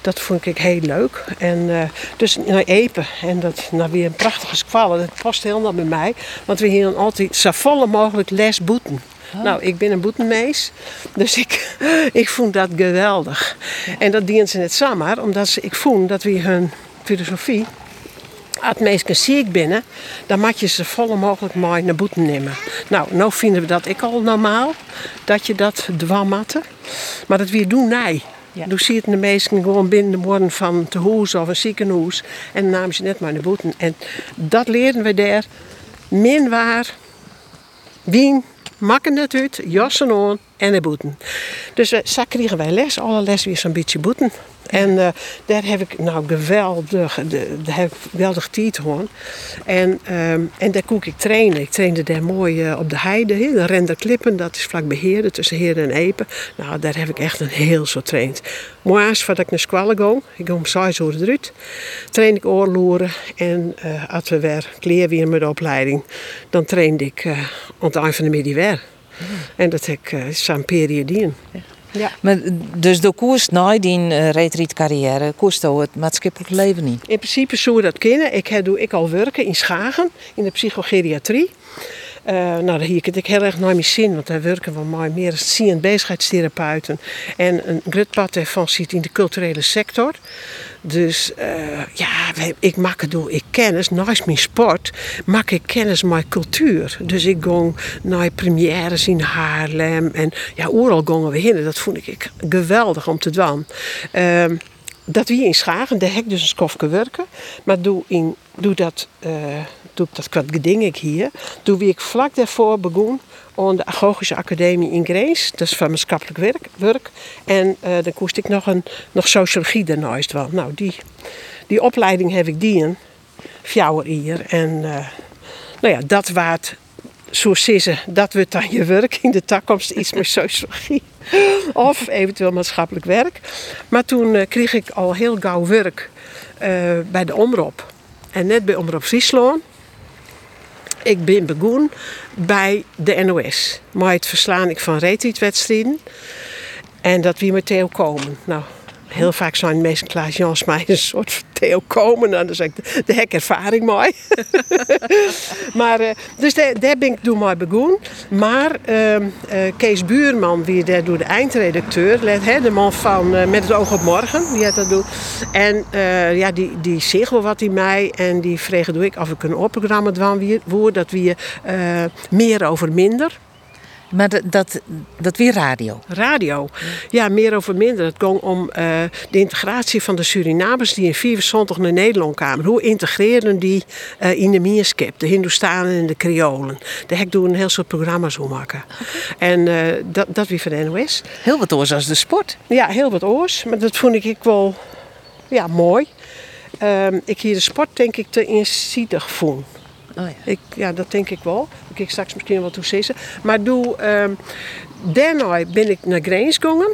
[SPEAKER 2] Dat vond ik heel leuk. En dus naar Epen. En dat nou weer een prachtige squallen. Dat past helemaal bij mij. Want we hier altijd zo volle mogelijk les boeten. Oh. Nou, ik ben een boetenmees. Dus ik, ik vond dat geweldig. Ja. En dat dient ze net samen. Omdat ze, ik vond dat we hun filosofie als mensen ziek binnen, dan moet je ze volle mogelijk mooi naar boeten nemen. Nou, nou vinden we dat ik al normaal, dat je dat dwammatte. Maar dat weer doen nee. Ja. Toen zitten de meesten gewoon binnen de morgen van te huis of een ziekenhuis. En dan namen ze net maar naar boeten. En dat leerden we daar. Min waar, wien, makken het uit, jassen aan en de boeten. Dus we, zo kregen wij les, alle les weer zo'n beetje boeten. En uh, daar heb ik nou geweldig, de, daar heb geweldig tijd gewoon. En, um, en daar kon ik trainen. Ik trainde daar mooi uh, op de heide, he, de Renderklippen, dat is vlak bij Heerden, tussen Heerden en Epen. Nou, daar heb ik echt een heel zo traind. Morgens voordat ik naar squallen ga, ik ga om 6 uur eruit, train ik oorloeren. En als we weer weer met de opleiding, dan trainde ik aan het eind van de middag weer. En dat heb ik zo'n periode in. Ja.
[SPEAKER 1] Ja. Maar dus door koers na die uh, retreatcarrière, koerst het maatschappelijk leven niet?
[SPEAKER 2] In principe zou je dat kennen. Ik heb, doe ik al werken in Schagen, in de psychogeriatrie. Uh, nou, hier ik heel erg naar mijn zin, want daar werken we maar meer dan 10 bezigheidstherapeuten. En een groot pad ervan zit in de culturele sector. Dus uh, ja, ik maak door ik kennis, naast mijn sport, maak ik kennis met cultuur. Dus ik ging naar premières in Haarlem en ja, overal gingen we heen. Dat vond ik geweldig om te doen. Uh, dat wie in Schagen, heb ik dus een skofke werken. Maar doe, in, doe dat, uh, doe dat kwart geding ik hier. Doe wie ik vlak daarvoor begon aan de Agogische Academie in Greens. Dat is van maatschappelijk werk. werk. En uh, dan koest ik nog, een, nog sociologie daarnaast wel. Nou, die, die opleiding heb ik die in. Hier. En uh, nou ja, dat waard zo ze, dat wordt dan je werk in de toekomst, iets met sociologie. Of eventueel maatschappelijk werk. Maar toen eh, kreeg ik al heel gauw werk eh, bij de Omroep. En net bij Omroep Friesland. Ik ben begonnen bij de NOS. Maar het verslaan ik van reetietwedstrijden. En dat wie met Theo komen. Nou, heel vaak zijn mensen Klaas Jans mij een soort van Theo komen. Nou, dan zeg ik, de hek ervaring mooi. maar, eh, dus daar, ben ik toen maar begonnen. Maar ehm, eh, Kees Buurman, wie daar door de eindredacteur, let, hè, de man van eh, Met het oog op morgen, die had dat doen. En ja, die, die zegt wat in mij en die vreeg doe ik of ik een opprogramma dwan woord dat we eh, meer over minder.
[SPEAKER 1] Maar dat, dat, dat weer radio.
[SPEAKER 2] Radio. Ja, meer over minder. Het ging om eh, de integratie van de Surinamers die in 74 naar Nederland kwamen. Hoe integreren die eh, in de Mierskip, de Hindoestanen en de Creolen. Daar heb ik toen een heel soort programma's om maken. En eh, dat, dat weer van de NOS.
[SPEAKER 1] Heel wat oors als de sport.
[SPEAKER 2] Ja, heel wat oors. Maar dat vond ik wel ja, mooi. Ehm, ik hier de sport denk ik te insidig vond.
[SPEAKER 1] Oh ja.
[SPEAKER 2] Ik, ja, dat denk ik wel. Ik straks misschien wel toe zeggen. Maar doe, ehm, daarna ben ik naar Greens gegaan.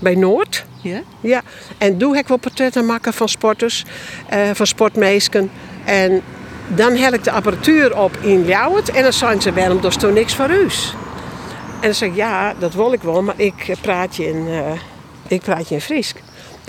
[SPEAKER 2] Bij Noord.
[SPEAKER 1] Ja?
[SPEAKER 2] Ja. En doe ik wel portretten maken van sporters. eh, van sportmeesken. En dan heb ik de apparatuur op in Ljouwert. En dan zijn ze, waarom dat is toch niks voor u? En dan zeg ik, ja, dat wil ik wel. Maar ik praat je in, eh, ik praat je in Fries.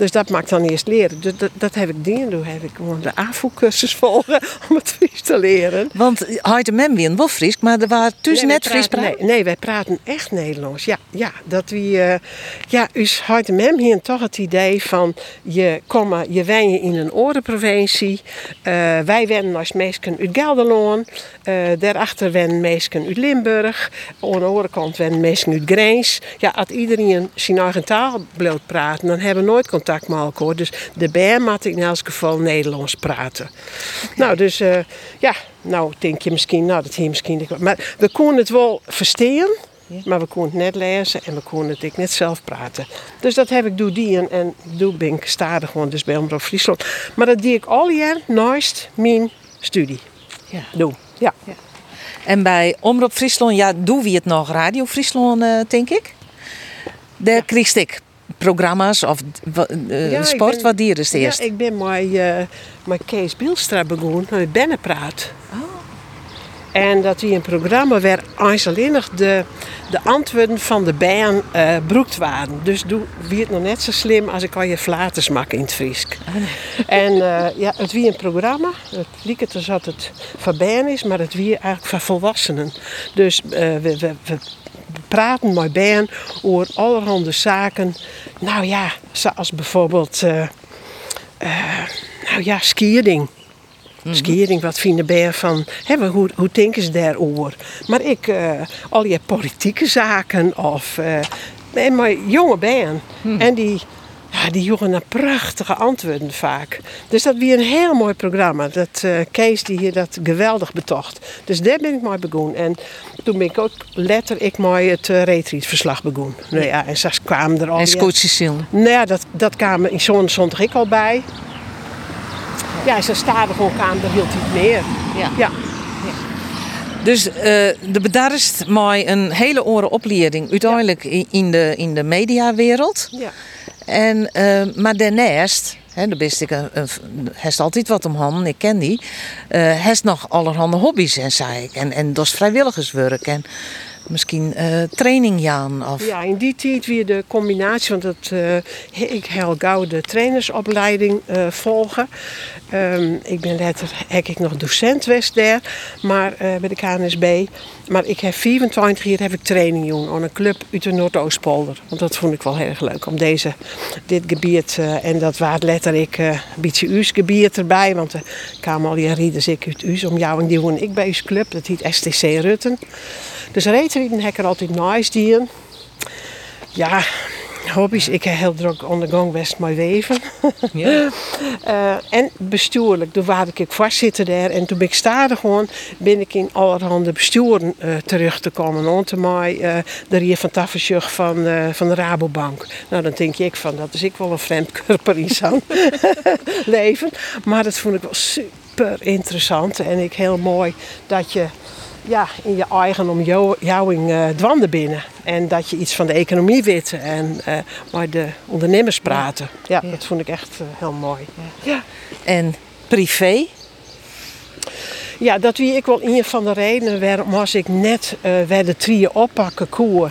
[SPEAKER 2] Dus dat maakt dan eerst leren. Dus dat, dat heb ik dingen doen. Heb ik gewoon de AVO-cursus volgen om het Fries te leren.
[SPEAKER 1] Want Heide Mem weer wel Fries, maar er waren tussen
[SPEAKER 2] Nee,
[SPEAKER 1] net Fries
[SPEAKER 2] praten- nee, nee, wij praten echt Nederlands. Ja, ja dat we, eh, ja, us houdt mem hier toch het idee van je komma, je wijnen in een orenprovincie. Eh, wij wennen als meesken uit Gelderland. Eh, daarachter wennen meesken uit Limburg. Aan de andere kant wennen meesken uit Greens. Ja, als iedereen zijn eigen taal bloot praten, dan hebben we nooit contact elkaar. Dus de BM moet in elk geval Nederlands praten. Nou, dus eh, ja, nou denk je misschien, nou dat hier misschien. Maar we konden het wel verstaan, maar we konden het net lezen en we konden het ik net zelf praten. Dus dat heb ik doe die en, en doe ben ik stadig gewoon dus bij Omroep Friesland. Maar dat doe ik al jaar naast mijn studie.
[SPEAKER 1] Ja.
[SPEAKER 2] Doe. Ja.
[SPEAKER 1] En bij Omroep Friesland, ja, doen we het nog Radio Friesland, eh, denk ik. Daar kreeg ik programma's of
[SPEAKER 2] Ja, ik
[SPEAKER 1] sport.
[SPEAKER 2] ben-
[SPEAKER 1] wat dier is het eerst?
[SPEAKER 2] Ja, ik ben met, eh, met Kees Bielstra begonnen met Bennenpraat. En dat die een programma waar eindelijk de, de antwoorden van de bijen eh broekt waren. Dus doe wie het nog net zo slim als ik al je flaters maak in het Fries. En ja, het wie een programma. Het liep het alsof het van bijen is, maar het wie eigenlijk van volwassenen. Dus we, we, we praten met bijen over allerhande zaken. Nou ja, zoals bijvoorbeeld... eh, nou ja, skiering. Skiering, wat vinden bij van, hè, we- hoe, hoe denken ze daarover? Maar ik, eh, al je politieke zaken of, en maar jonge bijen. En die, ja, die jongen naar prachtige antwoorden vaak. Dus dat weer een heel mooi programma. Dat eh, Kees die hier dat geweldig betocht. Dus daar ben ik mee begonnen. En toen ben ik ook letterlijk mooi het uh, retreatverslag begonnen. Nou ja, en straks kwamen er al
[SPEAKER 1] en zien.
[SPEAKER 2] nou ja, dat, dat kwamen in zo'n stond ik al bij. Ja, ze stadig gewoon kwamen, dat hield hij meer.
[SPEAKER 1] Ja.
[SPEAKER 2] Ja.
[SPEAKER 1] Dus eh, de bedarst mij een hele oren opleiding uiteindelijk in de, in de mediawereld.
[SPEAKER 2] ja.
[SPEAKER 1] En, eh, maar daarnaast, hè, daar wist ik, een, een, heeft altijd wat om handen, ik ken die. eh heeft nog allerhande hobby's en zei ik. En, en dat is vrijwilligerswerk en misschien eh training Jan. Of,
[SPEAKER 2] Ja, in die tijd weer de combinatie, want dat, eh, ik heel gauw de trainersopleiding eh, volgen. Ehm, ik ben ik nog docent geweest daar, maar eh, bij de KNSB. Maar ik heb 24 jaar heb ik training gedaan aan een club uit de Noordoostpolder. Want dat vond ik wel heel erg leuk om deze, dit gebied, eh, en dat was letterlijk eh, een beetje U's gebied erbij. Want er kwamen al die rieders ik uit U's om jou en die woon ik bij U's club. Dat heet STC Rutten. Dus reetrieden heb er altijd nice dieren. Ja, hobby's. Ik heb heel druk ondergang best mijn weven.
[SPEAKER 1] Ja.
[SPEAKER 2] Eh, en bestuurlijk. Toen waar ik vastzitten daar. En toen ben ik stadig gewoon, ben ik in allerhande besturen eh, terug te komen. Onder mij de heer van Tafersjug van, eh, van de Rabobank. Nou, dan denk ik van, dat is ik wel een vreemdkörper in zo'n leven. Maar dat vond ik wel super interessant. En ik heel mooi dat je ja, in je eigen omjouwing uh, dwanden binnen. En dat je iets van de economie weet en uh, maar de ondernemers praten. Ja, dat vond ik echt uh, heel mooi. Ja.
[SPEAKER 1] En privé?
[SPEAKER 2] Ja, dat wie ik wel een van de redenen waarom was ik net uh, werd de trieën oppakken koer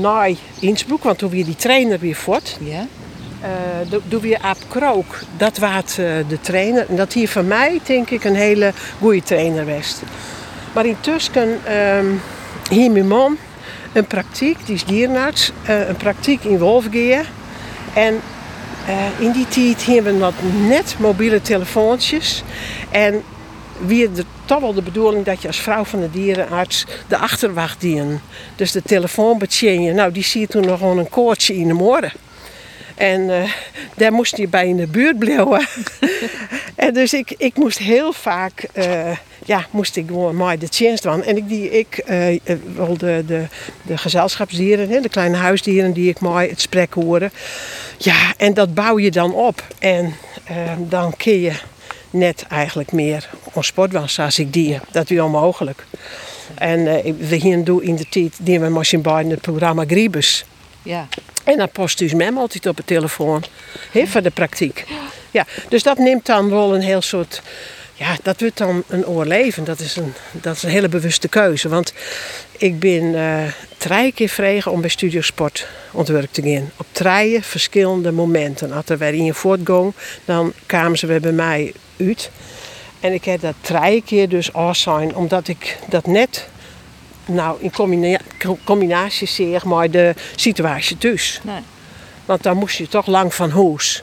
[SPEAKER 2] naar Innsbruck, want toen weer die trainer weer voort.
[SPEAKER 1] Ja.
[SPEAKER 2] Uh, doe weer Aap Krook, dat was de trainer. En dat hier voor mij, denk ik, een hele goede trainer was. Maar intussen um, hier mijn man een praktijk, die is dierenarts, een praktijk in Wolfgeer. En in die tijd hebben we nog net mobiele telefoontjes. En wie er toch wel de bedoeling dat je als vrouw van de dierenarts de achterwacht dient. Dus de telefoon. Nou, die zie je toen nog gewoon een koortje in de morgen. En uh, daar moest je bij in de buurt blijven. en dus ik, ik moest heel vaak, uh, ja, moest ik gewoon maar de dienst doen. En ik, die, ik uh, wel de, de, de gezelschapsdieren, de kleine huisdieren die ik mooi het sprek horen. Ja, en dat bouw je dan op. En dan kun je net eigenlijk meer ons sportwas als ik die. Dat is onmogelijk. En we hier doen in de tijd die we machine bij het programma Griebus.
[SPEAKER 1] Ja.
[SPEAKER 2] En dan post altijd op de telefoon. He, voor de praktijk. Ja, dus dat neemt dan wel een heel soort. Ja, dat wordt dan een oorleven. Dat is een, dat is een hele bewuste keuze. Want ik ben uh, drie keer vregen om bij Studio Sport ontwerp te gaan. Op drie verschillende momenten. Als er weer in voortgang, dan kwamen ze weer bij mij uit. En ik heb dat drie keer dus omdat ik dat net nou, in combina combinatie zie maar de situatie dus. Nee. Want dan moest je toch lang van huis.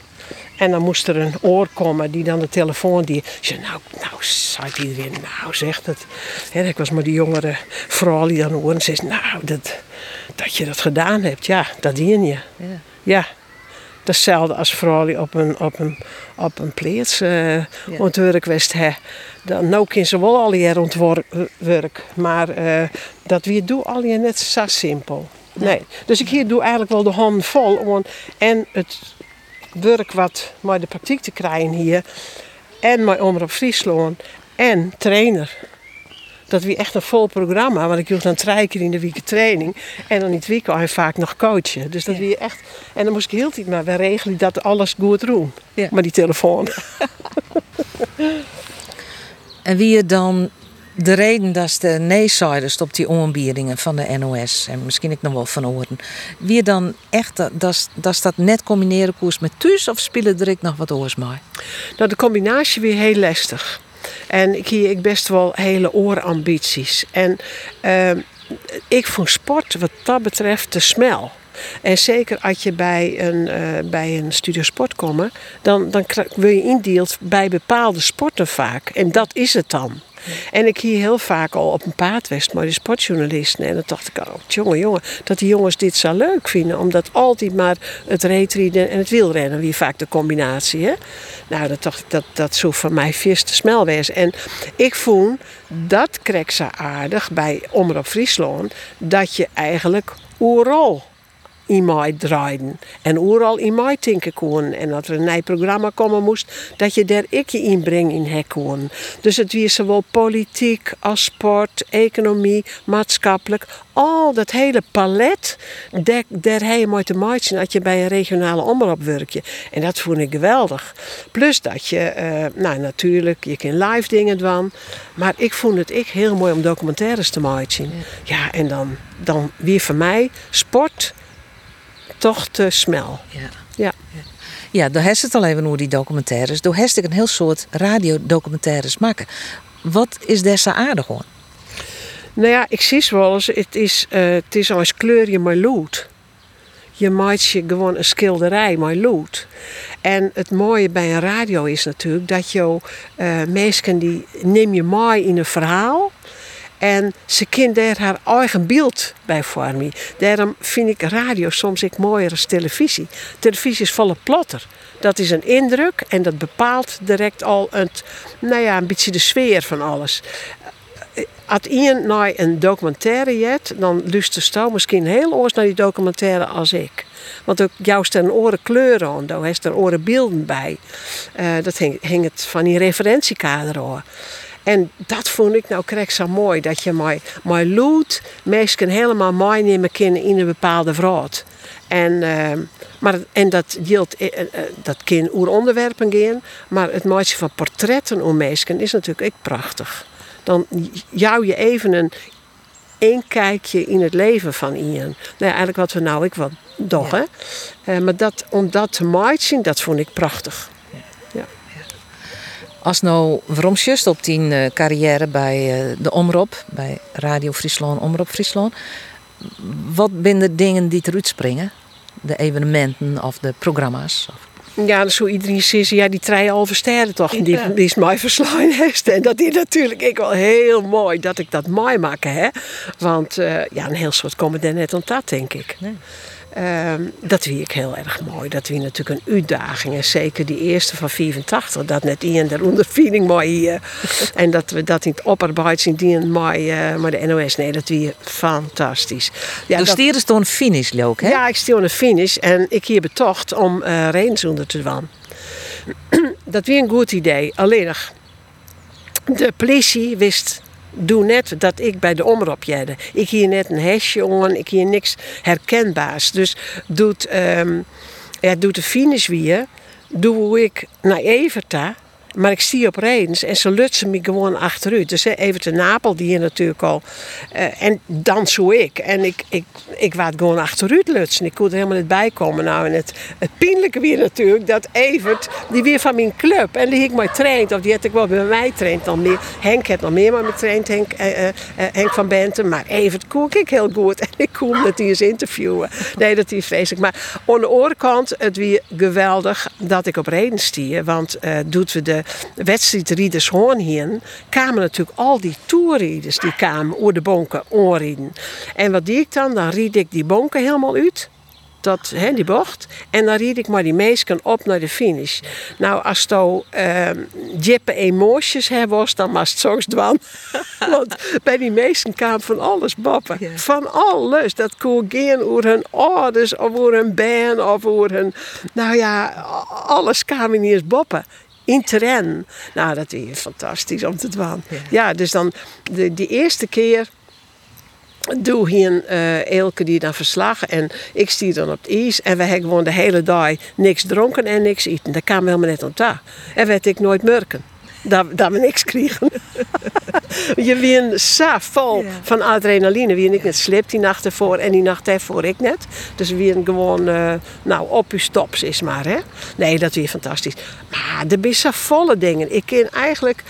[SPEAKER 2] En dan moest er een oor komen die dan de telefoon die. Zei, nou, nou, zei iedereen, nou zegt het. He, ik was maar die jongere vrouw die dan hoorde en zei, nou, dat, dat je dat gedaan hebt, ja, dat dien je. Ja. ja. Hetzelfde als vrouw op een, op een, op een plaats uh, ja. ontwerp wist hè. Dan nou kunnen ze wel al hier ontwerp, maar uh, dat weer doe al je net zo simpel. Nee. Dus ik hier doe eigenlijk wel de hand vol om en het werk wat maar de praktijk te krijgen hier en mijn omroep Friesland en trainer dat wie echt een vol programma. Want ik hield dan drie keer in de week training. En dan in het weekend vaak nog coachen. Dus dat ja. wie echt. En dan moest ik heel tijd maar weer regelen dat alles goed doen. Ja. Maar die telefoon.
[SPEAKER 1] en wie je dan de reden dat de nee op die onbiedingen van de NOS en misschien ik nog wel van horen. Wie dan echt dat, dat, dat net combineren koers met thuis of spelen er ik nog wat oors mee?
[SPEAKER 2] Nou, de combinatie weer heel lastig. En ik hier ik best wel hele oorambities. En uh, ik vond sport wat dat betreft te smel. En zeker als je bij een, uh, bij een studio sport komt, dan, dan wil je indeeld bij bepaalde sporten vaak. En dat is het dan. En ik hier heel vaak al op een paardwest, maar de sportjournalisten. En dan dacht ik, oh, jongen, jongen, dat die jongens dit zo leuk vinden. Omdat altijd maar het reetrieden en het wielrennen, wie vaak de combinatie. Hè? Nou, dat dacht ik, dat, dat zo van mij vis te wees. En ik vond, dat kreeg ze aardig bij Omroep Friesland, dat je eigenlijk overal in mij draaien. En overal in mij tinken kon. En dat er een nieuw programma komen moest, dat je daar ik je inbreng in hek kon. Dus het was zowel politiek als sport, economie, maatschappelijk. Al dat hele palet, daar, daar heb je mooi te maken als je bij een regionale omroep werkt. En dat vond ik geweldig. Plus dat je, uh, nou natuurlijk, je kan live dingen doen. Maar ik vond het ik heel mooi om documentaires te maken. Ja, ja en dan, dan weer voor mij sport toch te smel.
[SPEAKER 1] Ja.
[SPEAKER 2] Ja.
[SPEAKER 1] Ja, daar heeft het al even over die documentaires. Door heeft ik een heel soort radiodocumentaires maken. Wat is zo aardig aan?
[SPEAKER 2] Nou ja, ik zie wel eens, het is, uh, het is als kleur je maar lood. Je maakt je gewoon een schilderij, maar lood. En het mooie bij een radio is natuurlijk dat je uh, mensen die neem je mooi in een verhaal. En ze kind daar haar eigen beeld bij vormen. Daarom vind ik radio soms ik mooier als televisie. Televisie is volle plotter. Dat is een indruk en dat bepaalt direct al het, nou ja, een beetje de sfeer van alles. Als iemand naar een documentaire jet, dan luistert je misschien heel oors naar die documentaire als ik. Want ook juist een oren kleuren aan, daar er oren beelden bij. Uh, dat hing het van die referentiekader aan. En dat vond ik nou krijg zo mooi. Dat je mij, mij loot mensen helemaal meenemen kunnen in een bepaalde vraag. En, eh, maar, en dat geldt, eh, eh, dat kan oer onderwerpen gaan. Maar het maken van portretten om mensen is natuurlijk ook prachtig. Dan jou je even een een kijkje in het leven van Ian. Nou ja, eigenlijk wat we nou ik wat doch, hè. Eh, maar dat, om dat te maken, dat vond ik prachtig.
[SPEAKER 1] Als nou waarom just op die eh, carrière bij eh, de Omroep, bij Radio Friesland, Omroep Friesland. Wat zijn de dingen die eruit springen? De evenementen of de programma's?
[SPEAKER 2] Ja, zo iedereen zegt, ja, die trein al versterren toch. Die, die is mij verslaan heeft. En dat is natuurlijk ik wel heel mooi dat ik dat mooi maak, hè. Want eh, ja, een heel soort komen er net om dat, denk ik.
[SPEAKER 1] Nee.
[SPEAKER 2] Ehm, dat vind ik heel erg mooi. Dat wie natuurlijk een uitdaging. En zeker die eerste van 84. Dat net in de ondervinding mooi hier. en dat we dat in het opperbeid zien. Die mooi, eh maar de NOS. Nee, dat wie fantastisch. Ja,
[SPEAKER 1] dus
[SPEAKER 2] dat-
[SPEAKER 1] is toen finish leuk, hè?
[SPEAKER 2] ja, ik stil een finish en ik hier betocht om uh, onder te doen. dat weer een goed idee. Alleen nog, de politie wist doe net dat ik bij de omroep jette. Ik hier net een hesje on, ik hier niks herkenbaars. Dus doet, ehm ja, doet de finish weer, doe ik naar Everta. Maar ik zie op Reens en ze lutsen me gewoon achteruit. Dus hè, even de Napel, die hier natuurlijk al. eh, en dan zo ik. En ik, ik, ik waard gewoon achteruit lutsen. Ik kon er helemaal niet bij komen. Nou, en het, het pijnlijke weer natuurlijk dat Evert, die weer van mijn club. En die ik mij traind, of die had ik wel bij mij traind dan meer. Henk had nog meer maar me traind, Henk, eh, eh, van Benten. Maar Evert koek ik heel goed. En ik kon dat hij eens interviewen. Nee, dat is vreselijk. Maar aan de andere kant, het weer geweldig dat ik op reden stier. Want doet we de wedstrijdrieders hoorn hier, kwamen natuurlijk al die toerrieders die kwamen over de bonken onrieden. En wat deed ik dan? Dan ried ik die bonken helemaal uit. Dat, hè, die bocht. En dan ried ik maar die meesken op naar de finish. Nou, als je uh, jippe emoties hebt, was, dan was het soms dwan. Want bij die meesten kwam van alles boppen.
[SPEAKER 1] Ja.
[SPEAKER 2] Van alles. Dat kon geen over hun ouders, of over hun band, of over hun... Nou ja, alles kwam in eens boppen. In terrein. Nou, dat is fantastisch om te doen.
[SPEAKER 1] Ja.
[SPEAKER 2] Ja, dus dan de, die eerste keer doe hier eh Elke die dan verslagen en ik stier dan op het ijs en we hebben gewoon de hele dag niks dronken en niks eten. Dat kwam helemaal net om daar. En werd ik nooit merken. Dat, dat we niks kregen. je wien zo vol
[SPEAKER 1] Ja.
[SPEAKER 2] van adrenaline. Wie ik net sleep die nacht ervoor en die nacht ervoor ik net. Dus wie gewoon, eh, nou, op uw stops is maar, hè. Nee, dat is fantastisch. Maar er zijn zo volle dingen. Ik ken eigenlijk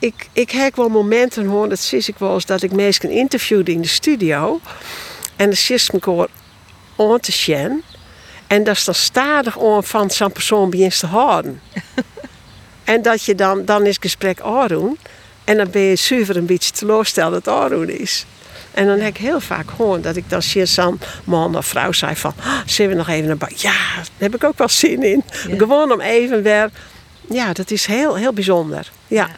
[SPEAKER 2] ik, ik heb wel momenten hoor, dat zie ik wel eens, dat ik mensen interviewde in de studio. En dan zit ik gewoon aan te zien. En dat is dan stadig om van zo'n persoon begint te houden. en dat je dan, dan is het gesprek aandoen. En dan ben je zuiver een beetje teleurgesteld dat het aandoen is. En dan heb ik heel vaak gehoord dat ik dan zo'n man of vrouw zei van... "Ah, zullen we nog even naar buiten? Ja, daar heb ik ook wel zin in.
[SPEAKER 1] Ja.
[SPEAKER 2] Gewoon om even weer... Ja, dat is heel, heel bijzonder. Ja.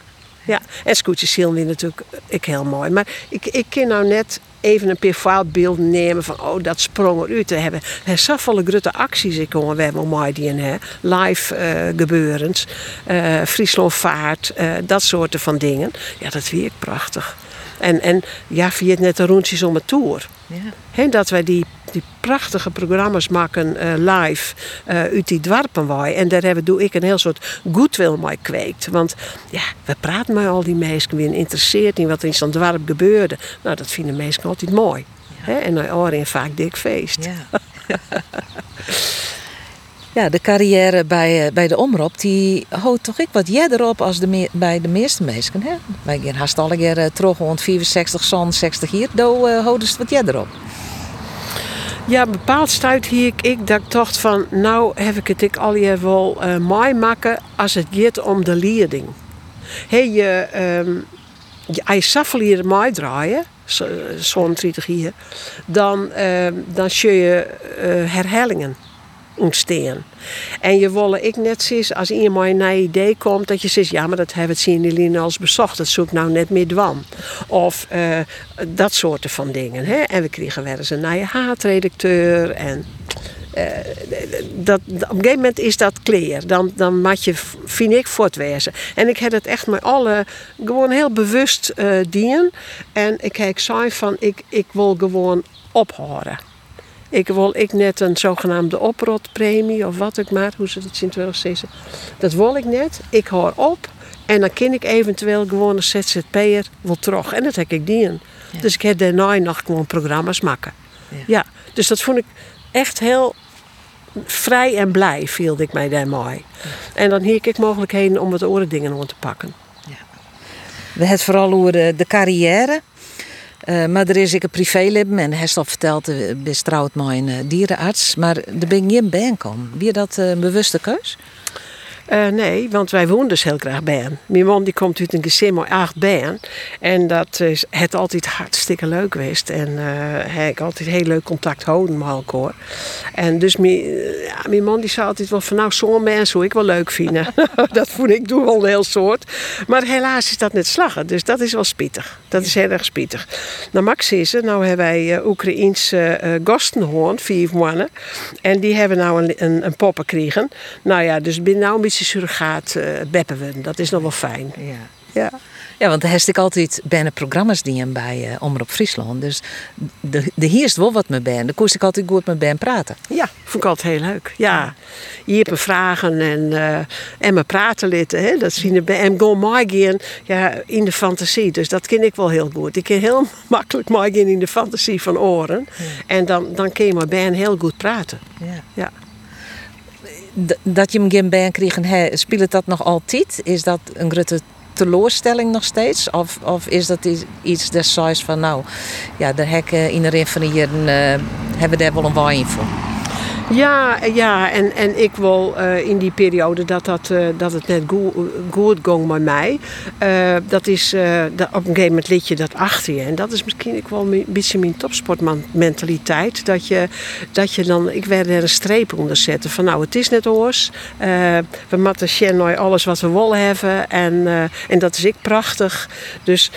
[SPEAKER 2] Ja, en scootjes zien we natuurlijk ik heel mooi. Maar ik, ik kan nou net even een voorbeelden nemen van oh, dat sprong eruit te hebben. Er zijn grote acties ik gewoon we hebben mooi die hè. live eh gebeurens, eh Friesland vaart, eh, dat soorten van dingen. Ja, dat vind ik prachtig. En, en ja, via het net de rondjes om het tour.
[SPEAKER 1] Ja.
[SPEAKER 2] He, dat wij die, die prachtige programma's maken eh, live eh, uit die dwarpen wij. En daar hebben, doe ik een heel soort goodwill mee kweekt. Want ja, we praten met al die mensen, wie interesseert in wat er in zo'n dorp gebeurde. Nou, dat vinden mensen altijd mooi. He, en dan oren vaak dik feest.
[SPEAKER 1] Ja. ja, de carrière bij, eh, bij de omroep, die houdt toch ik wat jeder op als de me- bij de meeste mensen. Hè? Wij gaan haast alle keer terug rond 64, zo'n 60 hier, dan uh, houden ze het wat jeder op.
[SPEAKER 2] Ja, bepaald stuit hier ik, dat ik dacht van, nou heb ik het ik al je wel eh mooi maken als het gaat om de leiding. Hey, je, ehm je, je hier mooi draaien, zo- zo'n 30 hier, dan, ehm, dan zul je eh, herhalingen ontstaan. En je willen ik net zien als iemand nieuw idee komt, dat je zegt, ja, maar dat hebben we zien als bezocht, dat zoek nou net meer dwan. Of eh, dat soorten van dingen. Hè? En we kregen wel eens een nieuwe haatredacteur en eh, dat, op een gegeven moment is dat clear. Dan, dan moet je, vind ik, voortwezen. En ik heb het echt met alle, gewoon heel bewust dienen. En ik heb zei van, ik, ik wil gewoon ophouden. Ik wil ik net een zogenaamde oprotpremie of wat ik maar, hoe ze dat wel zeggen. Dat wil ik net. Ik hoor op. En dan kan ik eventueel gewoon een ZZP'er wel terug. En dat heb ik dien.
[SPEAKER 1] Ja.
[SPEAKER 2] Dus ik heb daarna nog gewoon programma's maken.
[SPEAKER 1] Ja.
[SPEAKER 2] Ja. dus dat vond ik echt heel vrij en blij, viel ik mij daar mooi. En dan hier ik mogelijkheden om wat oren dingen om te pakken.
[SPEAKER 1] We hebben het vooral over de, de carrière. Eh, maar er is ik een privéleven en hij al verteld, trouwd met een dierenarts. Maar er ben geen baan komen. Wie je dat eh, een bewuste keus?
[SPEAKER 2] Eh, nee, want wij woonden dus heel graag bij hem. Mijn man die komt uit een gezin met acht bijen. En dat is het altijd hartstikke leuk geweest. En eh hij ik altijd heel leuk contact houden met elkaar. En dus mijn, eh, mijn man die zei altijd wel van nou zo'n mens zou ik wel leuk vinden. dat vond ik toen wel een heel soort. Maar helaas is dat net slaggen. Dus dat is wel spietig. Dat is heel erg spietig. Nou Max is er. Nou hebben wij uh, Oekraïense eh gasten gehoord, vier mannen. En die hebben nou een, een, poppen gekregen. Nou ja, dus binnen nou een beetje surrogaat eh beppen we. Dat is nog wel fijn.
[SPEAKER 1] Ja.
[SPEAKER 2] Ja.
[SPEAKER 1] Ja, want daar ik altijd bijna programma's die bij uh, Omroep Friesland. Dus de, de hierst wel wat met ben. Dan koest ik altijd goed met ben praten.
[SPEAKER 2] Ja, vond ik altijd heel leuk. Ja, me vragen en, eh, en me praten litten. Hè? Dat zien de en go maaien ja, in de fantasie. Dus dat ken ik wel heel goed. Ik kan heel makkelijk maaien in de fantasie van oren. En dan, dan kun je met Ben heel goed praten.
[SPEAKER 1] Ja.
[SPEAKER 2] Ja.
[SPEAKER 1] Dat je hem geen baan kreeg, speelt dat nog altijd? Is dat een grote teleurstelling nog steeds? Of, of is dat iets destijds van nou, ja, de hekken in de jaren hebben daar wel een waai voor?
[SPEAKER 2] Ja, ja en, en ik wil eh, in die periode dat, dat, eh, dat het net goed, ging met mij. Eh, dat is dat op een gegeven moment liet je dat achter je. En dat is misschien ook wel een beetje mijn topsportmentaliteit. Dat je, dat je dan, ik werd er een streep onder zetten. Van nou, het is net oors. We nou alles wat we willen hebben. En, en dat is ik prachtig. Dus...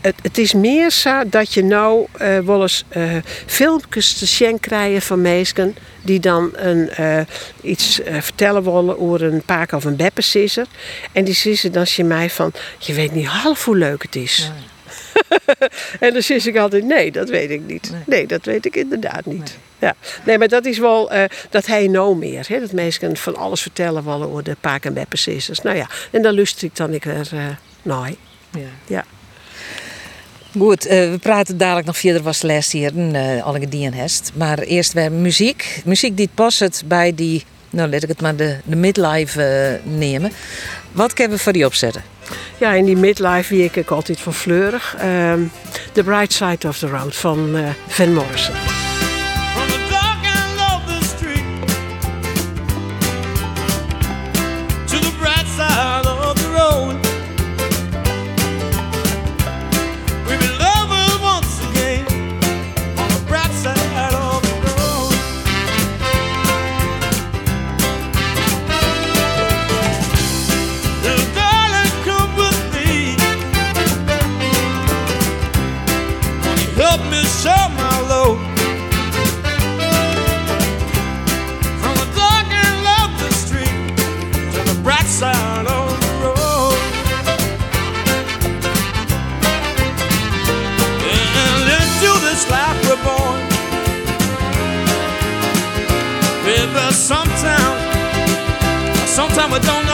[SPEAKER 2] het, het is meer zo dat je nou eh wel eens eh, filmpjes te zien krijgen van mensen die dan een, eh, iets vertellen willen over een paak of een beppensisser. En die sissen dan je mij van, je weet niet half hoe leuk het is. en dan zeg ik altijd, nee, dat weet ik niet. Nee, dat weet ik inderdaad niet. Ja. Nee, maar dat is wel, dat hij nou meer. Hè? Dat mensen van alles vertellen willen over de paak en beppensissers. Nou ja, en dan lust ik dan ik er uh, naar.
[SPEAKER 1] Ja.
[SPEAKER 2] Ja.
[SPEAKER 1] Goed, eh, we praten dadelijk nog verder was les hier, uh, alle die hest. Maar eerst weer muziek. Muziek die past bij die, nou laat ik het maar de, de midlife eh, nemen. Wat kunnen we voor die opzetten?
[SPEAKER 2] Ja, in die midlife wie ik ook altijd van fleurig. Ehm, The Bright Side of the Road van eh, Van Morrison.
[SPEAKER 4] Sometimes we don't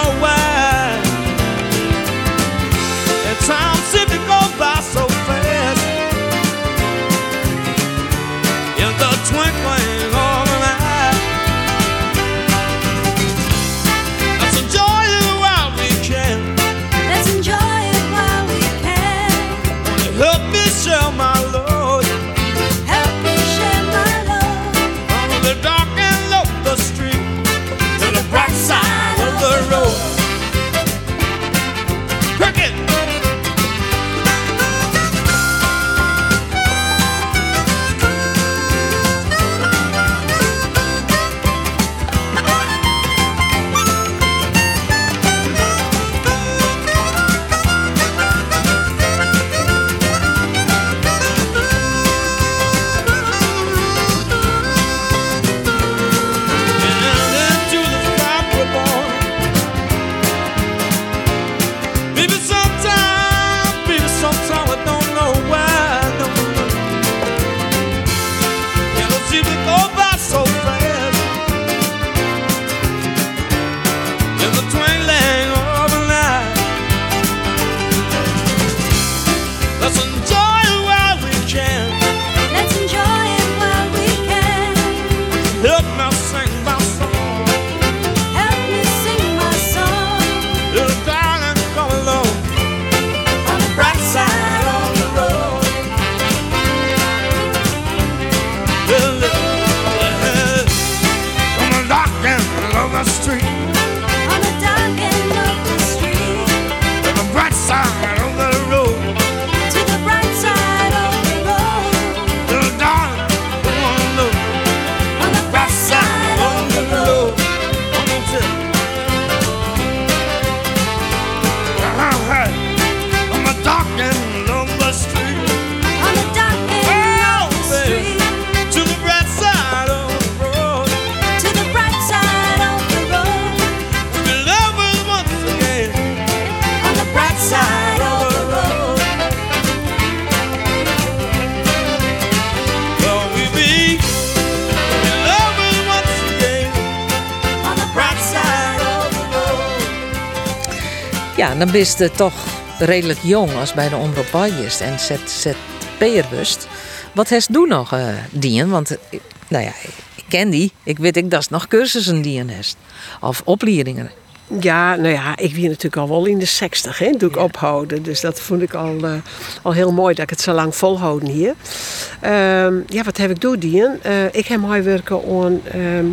[SPEAKER 1] dan bist je toch redelijk jong als bij de omroep Waaijest en ZZP'er Wat heeft doen nog, eh dien? Want, eh, nou ja, ik ken die. Ik weet ik dat is nog cursussen die heeft. Of opleidingen.
[SPEAKER 2] Ja, nou ja, ik wie natuurlijk al wel in de 60, hè, doe ik ophouden. Dus dat vond ik al, eh, al heel mooi dat ik het zo lang volhouden hier. Ehm, ja, wat heb ik doen, Dien? Ik heb mooi werken aan ehm,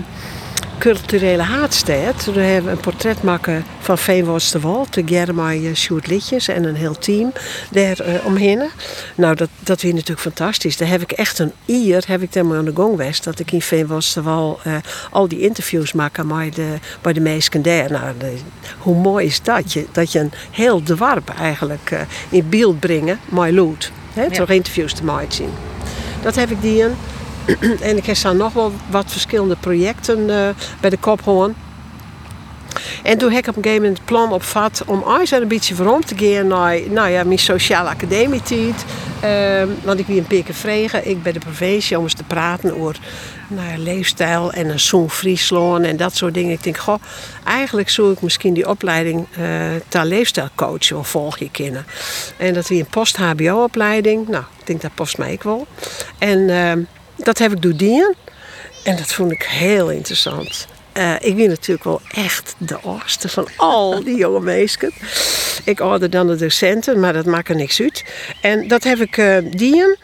[SPEAKER 2] culturele haatstad. We hebben een portret maken van Veenwoords de Wal. Met uh, Sjoerd Litjes en een heel team daar eh, omheen. Nou, dat, dat weer natuurlijk fantastisch. Daar heb ik echt een ier, heb ik helemaal aan de gong geweest. Dat ik in Veenwoords de Wal eh, al die interviews maak bij de, bij de meesten daar. Nou, de- hoe mooi is dat? Je, dat je een heel dorp eigenlijk eh, in beeld brengen, my loot. Hè,
[SPEAKER 1] Ja.
[SPEAKER 2] Toch interviews te maken zien. Dat heb ik die en ik heb zo nog wel wat verschillende projecten eh, bij de kop gewoon. En toen heb ik op een gegeven moment het plan opvat om eens een beetje voorom te gaan naar nou ja, mijn sociale academie tijd. Ehm, want ik wie een pikken vregen. Ik bij de provincie om eens te praten over nou ja, leefstijl en een zo'n Friesland en dat soort dingen. Ik denk, goh, eigenlijk zou ik misschien die opleiding eh ter leefstijlcoach wel volgen kunnen. En dat wie een post-HBO-opleiding. Nou, ik denk dat past mij ook wel. En ehm, dat heb ik doen dienen. En dat vond ik heel interessant. Eh, ik ben natuurlijk wel echt de oudste van al die jonge meisjes. Ik ouder dan de docenten, maar dat maakt er niks uit. En dat heb ik eh dien.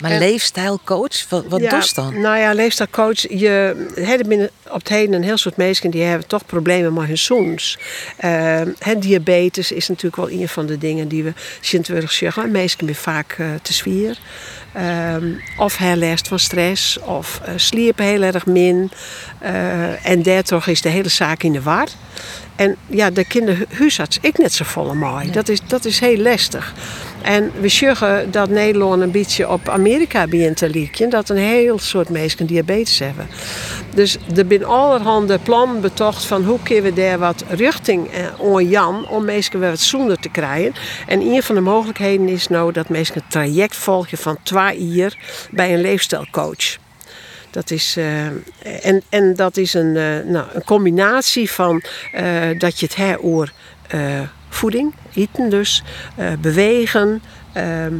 [SPEAKER 1] Maar
[SPEAKER 2] En-
[SPEAKER 1] leefstijlcoach, wat, wat
[SPEAKER 2] ja,
[SPEAKER 1] doet dan?
[SPEAKER 2] Nou ja, leefstijlcoach. Je hebt binnen op het heden een heel soort mensen die hebben toch problemen met hun zoons. Eh, hè, diabetes is natuurlijk wel een van de dingen die we Sint-Wurg zeggen. Mensen zijn vaak eh, te zwier. Ehm, of hij last van stress, of eh sliepen heel erg min. Eh, en daardoor is de hele zaak in de war. En ja, de kinderhuisarts, ik net zo volle mooi. Dat, is, dat is heel lastig. En we zeggen dat Nederland een beetje op Amerika begint te lijken. Dat een heel soort mensen diabetes hebben. Dus er zijn allerhande plannen betocht van hoe kunnen we daar wat richting eh, aan Jan om mensen weer wat zonder te krijgen. En een van de mogelijkheden is nou dat mensen een traject volgen van twee jaar bij een leefstijlcoach. Dat is, eh, en, en dat is een, eh, nou, een combinatie van eh, dat je het over eh, voeding, eten dus, bewegen, ehm,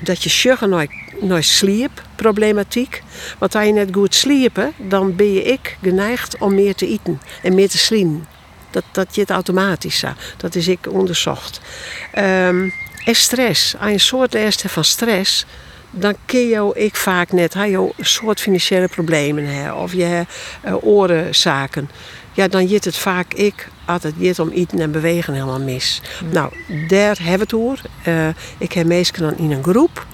[SPEAKER 2] dat je zorgt naar, naar sleepproblematiek. Want als je net goed sliepen, dan ben je ik geneigd om meer te eten en meer te slien. Dat, dat je het automatisch zo. Dat is ik onderzocht. Ehm, en stress. Als je een soort van stress, dan kun je ik vaak net je een soort financiële problemen hè, of je eh, orenzaken. Ja, dan jit het vaak ik het jit om eten en bewegen helemaal mis. Nou, daar hebben we het over. Eh, ik heb meestal dan in een groep.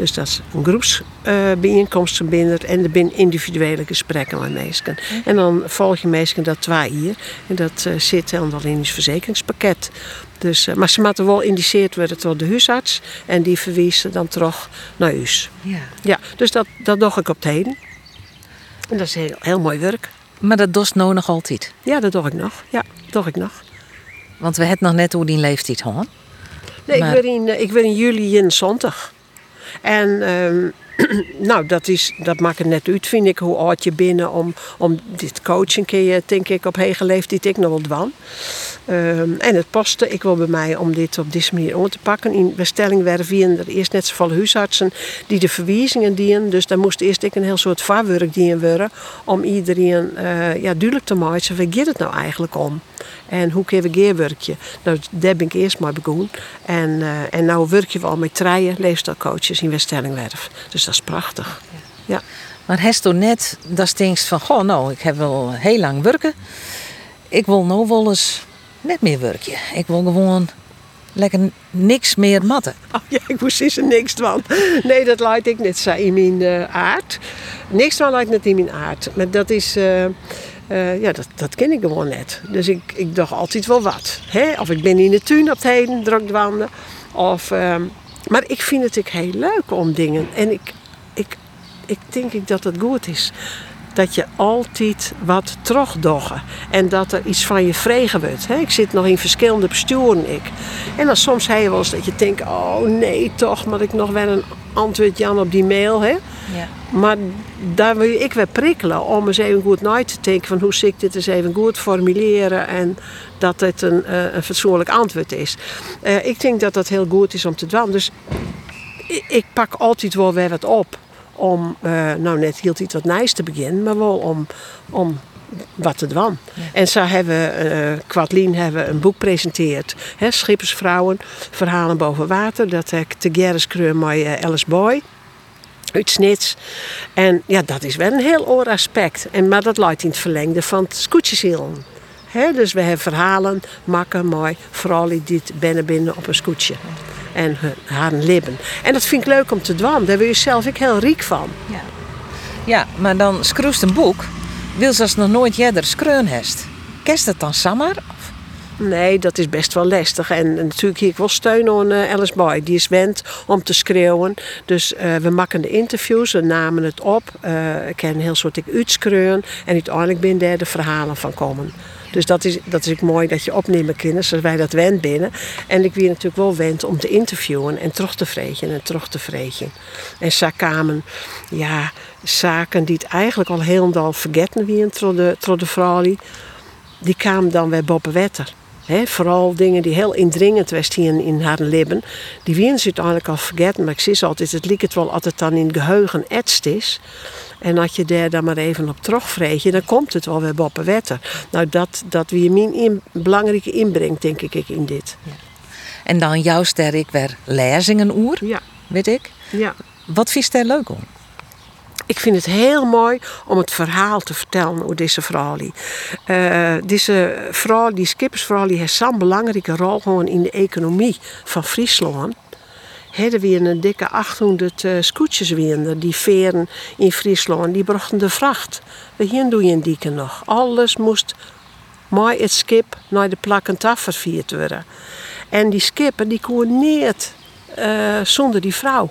[SPEAKER 2] Dus dat is een groepsbijeenkomst verbinden en er zijn individuele gesprekken met mensen. En dan volg je mensen dat twee hier. En dat eh, zit dan wel in het verzekeringspakket. Dus, eh, maar ze moeten wel indiceerd worden door de huisarts. En die verwijzen dan terug naar huis.
[SPEAKER 1] Ja.
[SPEAKER 2] Ja, dus dat, dat doe ik op het heden. En dat is heel, heel mooi werk.
[SPEAKER 1] Maar dat doet nou nog altijd.
[SPEAKER 2] Ja, dat doe ik nog. Ja, doe ik nog.
[SPEAKER 1] Want we hebben nog net hoe die leeftijd hoor.
[SPEAKER 2] Nee,
[SPEAKER 1] Maar-
[SPEAKER 2] ik, ben in, eh, ik ben in juli in zondag. En ehm, nou, dat, is, dat maakt het net uit, vind ik, hoe oud je binnen om, om dit coaching kun je, denk ik, op hege leeftijd ik nog wel dwan. Ehm, en het paste, ik wil bij mij om dit op deze manier om te pakken. In bestelling werden er eerst net zoveel huisartsen die de verwijzingen dienen. Dus daar moest eerst ik een heel soort vaarwerk dienen worden. Om iedereen eh, ja, duidelijk te maken, waar gaat het nou eigenlijk om? En hoe kun je geerwerkje? Nou, daar ben ik eerst maar begonnen. En, eh en nou werk je wel met treien leefstijlcoaches in Weststellingwerf. Dus dat is prachtig. Ja.
[SPEAKER 1] Maar hast toen net dat denkst van, goh, nou, ik heb wel heel lang werken. Ik wil nou wel eens net meer werken. Ik wil gewoon lekker niks meer matten.
[SPEAKER 2] Oh ja, ik moest er niks van. Nee, dat laat ik net zo in mijn eh, aard. Niks van lijkt net in mijn aard. Maar dat is... eh, eh, ja, dat, dat ken ik gewoon net. Dus ik, ik dacht altijd wel wat. Hè? Of ik ben in de tuin op het heden, druk wandelen. Of, ehm, maar ik vind het ook heel leuk om dingen. En ik, ik, ik denk ik dat het goed is. dat je altijd wat terugdoggen. En dat er iets van je vregen wordt. hè. Ik zit nog in verschillende besturen, ik. En dan soms heb je wel eens dat je denkt, oh nee toch, maar ik nog wel een antwoord Jan op die mail, hè.
[SPEAKER 1] Ja.
[SPEAKER 2] Maar daar wil ik weer prikkelen om eens even goed na te denken van hoe ik dit eens even goed formuleren en dat het een, eh, een fatsoenlijk antwoord is. Eh, ik denk dat dat heel goed is om te doen. Dus ik, ik pak altijd wel weer wat op om, eh, nou net hield iets wat nijs te beginnen, maar wel om, om wat te doen. En zo hebben Kwadlien hebben een boek gepresenteerd. hè, Schippersvrouwen, verhalen boven water. Dat heb ik te Gerris kreun met eh, Alice Boy uit Snits. En ja, dat is wel een heel oor aspect. En, maar dat luidt in het verlengde van het dus we hebben verhalen, makken, mooi, vrouwen die binnen binnen op een scootje. En haar libben. En dat vind ik leuk om te doen. Daar wil je zelf ik heel riek van.
[SPEAKER 1] Ja. ja, maar dan schroest een boek. Wil ze als nog nooit jeder skreun heeft. Kerst het dan samen?
[SPEAKER 2] Nee, dat is best wel lastig. En natuurlijk hier ik wel steun aan eh, Alice Boy. Die is wend om te schreeuwen. Dus eh, we maken de interviews, we namen het op. Eh, ik ken een heel soort ik uitskreun. En uiteindelijk ben daar de verhalen van komen. Dus dat is, dat is ook mooi dat je opnemen kunnen, zoals wij dat wend binnen. En ik weer natuurlijk wel wend om te interviewen en terug te vregen en terug te vregen. En zo kwamen, ja, zaken die het eigenlijk al helemaal vergeten wie door de, door de die kwamen dan weer boven wetter. Vooral dingen die heel indringend was hier in, in haar leven. Die wien ze uiteindelijk al vergeten. Maar ik zie ze altijd, het liep het wel altijd dan in het geheugen etst is. En als je daar dan maar even op terugvreeg, dan komt het wel weer boven wetter. Nou, dat, dat weer mijn in, belangrijke inbreng, denk ik, in dit.
[SPEAKER 1] En dan jouw ster ik weer lezingen oer,
[SPEAKER 2] Ja,
[SPEAKER 1] weet ik.
[SPEAKER 2] ja.
[SPEAKER 1] Wat vies daar leuk om?
[SPEAKER 2] Ik vind het heel mooi om het verhaal te vertellen over deze vrouw. Eh, deze vrouw, die skippersvrouw, heeft zo'n belangrijke rol gewoon in de economie van Friesland. Er weer een dikke 800 eh scootjes weer, die veren in Friesland, die brachten de vracht. Hier doe je een dikke nog. Alles moest maar het skip naar de plakken af vervierd worden. En die skippen die niet eh, zonder die vrouw.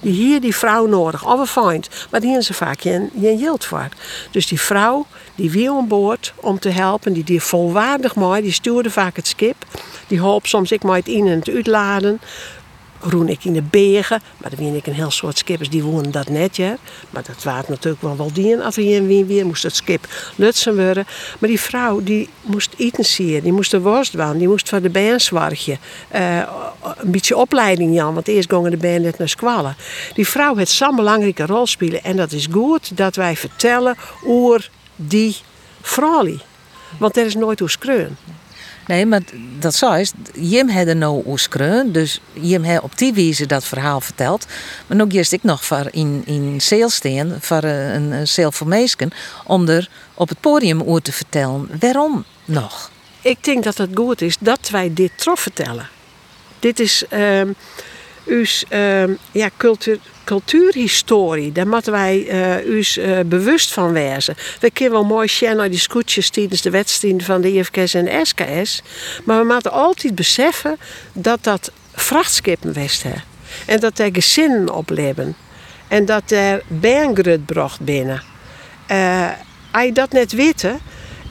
[SPEAKER 2] Die hier die vrouw nodig, of een vriend. Maar die hebben ze vaak geen, geen geld voor. Dus die vrouw, die wie aan boord om te helpen, die die volwaardig mooi, die stuurde vaak het skip. Die hielp soms ik maar het in en het uitladen. Roen ik in de bergen, maar dan wien ik een heel soort skippers die woonden dat net, ja. Maar dat waard natuurlijk wel wel. Als er hier weer, moest het skip lutsen worden. Maar die vrouw die moest eten zien, die moest de worst die moest voor de band zorgen. Eh, een beetje opleiding, Jan, want eerst gingen de band net naar squallen. Die vrouw heeft zo'n belangrijke rol spelen en dat is goed dat wij vertellen over die vrouw. Want er is nooit hoe skreun.
[SPEAKER 1] Nee, maar dat zo is. Jim had er nou oeskreun, dus Jim heeft op die wijze dat verhaal verteld. Maar ook juist ik nog voor in, in staan, voor eh, een, een sale voor meesken, om er op het podium oer te vertellen. Waarom nog?
[SPEAKER 2] ik denk dat het goed is dat wij dit trof vertellen. Dit is ehm uw ehm, ja, cultuur, cultuurhistorie. Daar moeten wij eh us eh, bewust van wezen. We kunnen wel mooi zien naar die scootjes tijdens de wedstrijden van de IFKS en de SKS. Maar we moeten altijd beseffen dat dat vrachtskippen west hè. En dat er gezinnen op. En dat er baangrut bracht binnen. Eh, als je dat net weten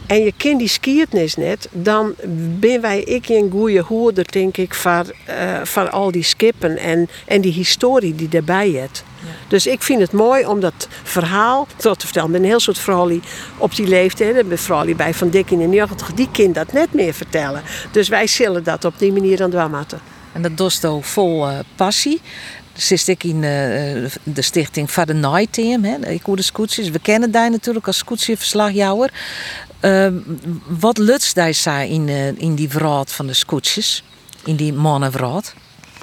[SPEAKER 2] en je kent die skiertnis net, dan ben wij ik een goede hoorder, denk ik, van, eh, van al die skippen en, en die historie die daarbij is. Dus ik vind het mooi om dat verhaal tot te vertellen. Met een heel soort vrouwen op die leeftijd, met vrouwen bij Van Dik in de 90, die kind dat net meer vertellen. Dus wij zullen dat op die manier aan het maken.
[SPEAKER 1] En dat doet ook vol eh, passie. Zit ik in eh, de stichting Van de Night Team, hè, de scootjes. We kennen daar natuurlijk als scootjeverslagjouwer. Uh, wat lutst daar in, eh, in die vraat van de scootjes? In die mannenvraat?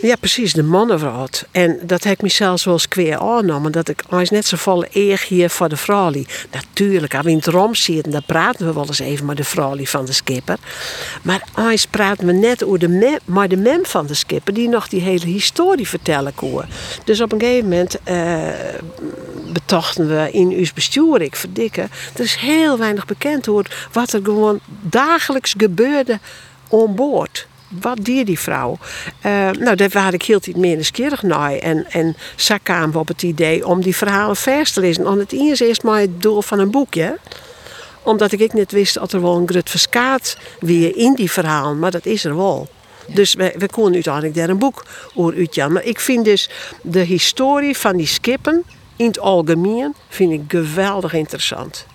[SPEAKER 2] Ja, precies, de mannenvraat. En dat heb ik mezelf wel eens kweer aangenomen. Dat ik als net zo volle eer hier voor de vrouw. Natuurlijk, als we in het rom zitten, dan praten we wel eens even met de vrouw van de skipper. Maar als praten we net over de mem, maar de van de skipper, die nog die hele historie vertellen kon. Dus op een gegeven moment eh, betochten we in uw bestuur, ik verdikken. Er is heel weinig bekend over wat er gewoon dagelijks gebeurde aan boord. Wat die die vrouw? Eh, nou, daar waar ik heel iets meer nieuwsgierig naar. En, en zo kwamen we op het idee om die verhalen vers te lezen. Want het is eerst maar het doel van een boekje. Omdat ik niet wist dat er wel een grut verskaat weer in die verhalen. Maar dat is er wel. Dus we, we konden uiteindelijk daar een boek over uitjan. Maar ik vind dus de historie van die skippen in het algemeen vind ik geweldig interessant.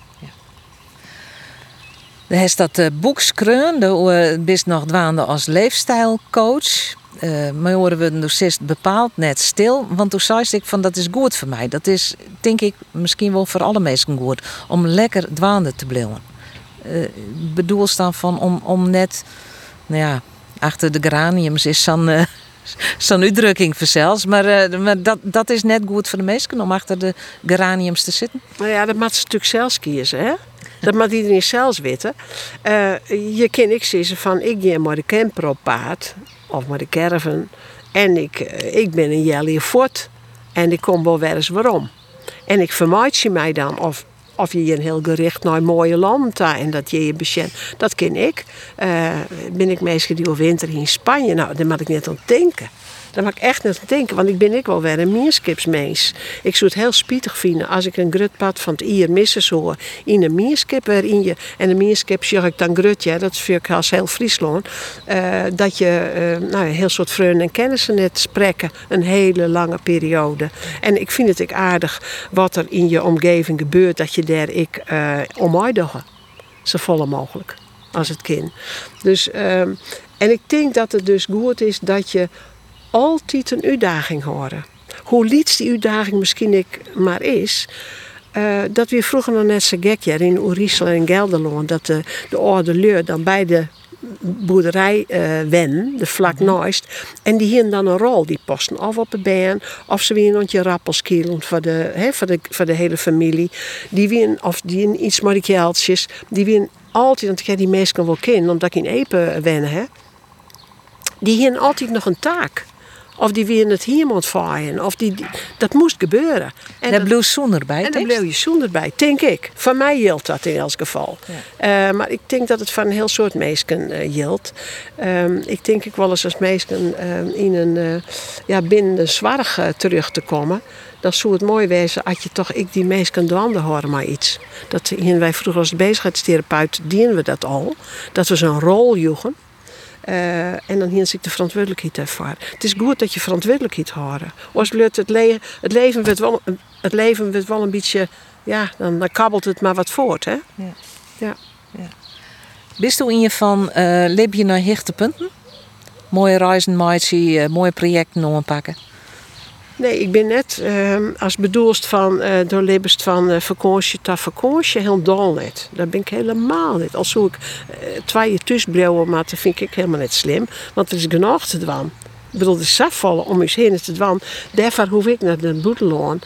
[SPEAKER 1] Er is dat uh, boekskreun, de uh, bist nog dwaande als leefstijlcoach. Uh, maar horen we dus is bepaald net stil. Want toen zei ik van dat is goed voor mij. Dat is denk ik misschien wel voor alle mensen goed. Om lekker dwaande te blijven. Uh, bedoel dan van om, om net, nou ja, achter de geraniums is zo'n uh, uitdrukking zelfs. Maar, maar dat, dat is net goed voor de mensen om achter de geraniums te zitten.
[SPEAKER 2] Nou ja, dat moet ze natuurlijk zelfs kiezen, hè? Dat moet iedereen zelfs weten. Uh, je kan ik zeggen van ik ga maar de camper op paard of maar de caravan en ik, ik ben een fort en ik kom wel weer eens waarom. En ik vermijd je mij dan of of je een heel gericht naar mooie land en dat je je bekend. Dat ken ik. Uh, ben ik meestal die winter in Spanje. Nou, daar moet ik net aan denken. Daar mag ik echt net denken, want ik ben ik wel weer een meerskipsmees. Ik zou het heel spietig vinden als ik een grutpad van het ier missen zou in een meerskip waarin je, en een meerskip zeg ik dan grut, ja, dat is voor als heel Friesland, uh, dat je uh, nou, een heel soort vrienden en kennissen net spreken een hele lange periode. En ik vind het ik aardig wat er in je omgeving gebeurt, dat je daar ik uh, om Zo volle mogelijk als het kind. Dus, uh, en ik denk dat het dus goed is dat je altijd een uitdaging horen. Hoe liefst die uitdaging misschien ik maar is. Uh, dat we vroeger nog net zo gek in Oerisel en Gelderland. Dat de, de oude leur dan bij de boerderij uh, wen, de vlak
[SPEAKER 1] Mhm.
[SPEAKER 2] naast. En die hadden dan een rol. Die posten of op de been, of ze weer een rappelskielen voor de, hè, voor, de, voor de hele familie. Die of die in iets maar. Die wien altijd, want ik heb die mensen wel kennen, omdat ik in Epen wennen hè. Die hadden altijd nog een taak. Of die weer het hier moet vaaien. Of die, die- dat moest gebeuren.
[SPEAKER 1] En
[SPEAKER 2] dat-
[SPEAKER 1] daar bleef zonder bij.
[SPEAKER 2] en
[SPEAKER 1] tekst.
[SPEAKER 2] bleef je zonder bij, denk ik. Van mij geldt dat in elk geval. Eh, maar ik denk dat het van een heel soort geldt. Ehm, ik denk ik wel eens als mensen eh, in een, ja, binnen de terug te komen. Dan zou het mooi wezen als je toch ik die mensen dwanden horen maar iets. Dat wij vroeger als bezigheidstherapeut dienen we dat al. Dat we zo'n rol joegen. Eh, en dan hier ik de verantwoordelijkheid ervaren. Het is goed dat je verantwoordelijkheid horen. Als het, het, le het, leven wordt wel, het leven wordt wel een beetje, ja, dan, dan kabbelt het maar wat voort. Hè?
[SPEAKER 1] Bist u in je van, uh, leef je naar hechtepunten? Mooie reizen, uh, mooie projecten aanpakken.
[SPEAKER 2] Nee, ik ben net eh, als bedoelst van uh, door Libbest van uh, heel dol net. Dat ben ik helemaal niet. Als ik uh, twee jaar tussenbrouwen, maar dat vind ik helemaal niet slim. Want er is genoeg te doen. Ik bedoel, de vallen om eens heen te doen. Daarvoor hoef ik naar de boeteloon.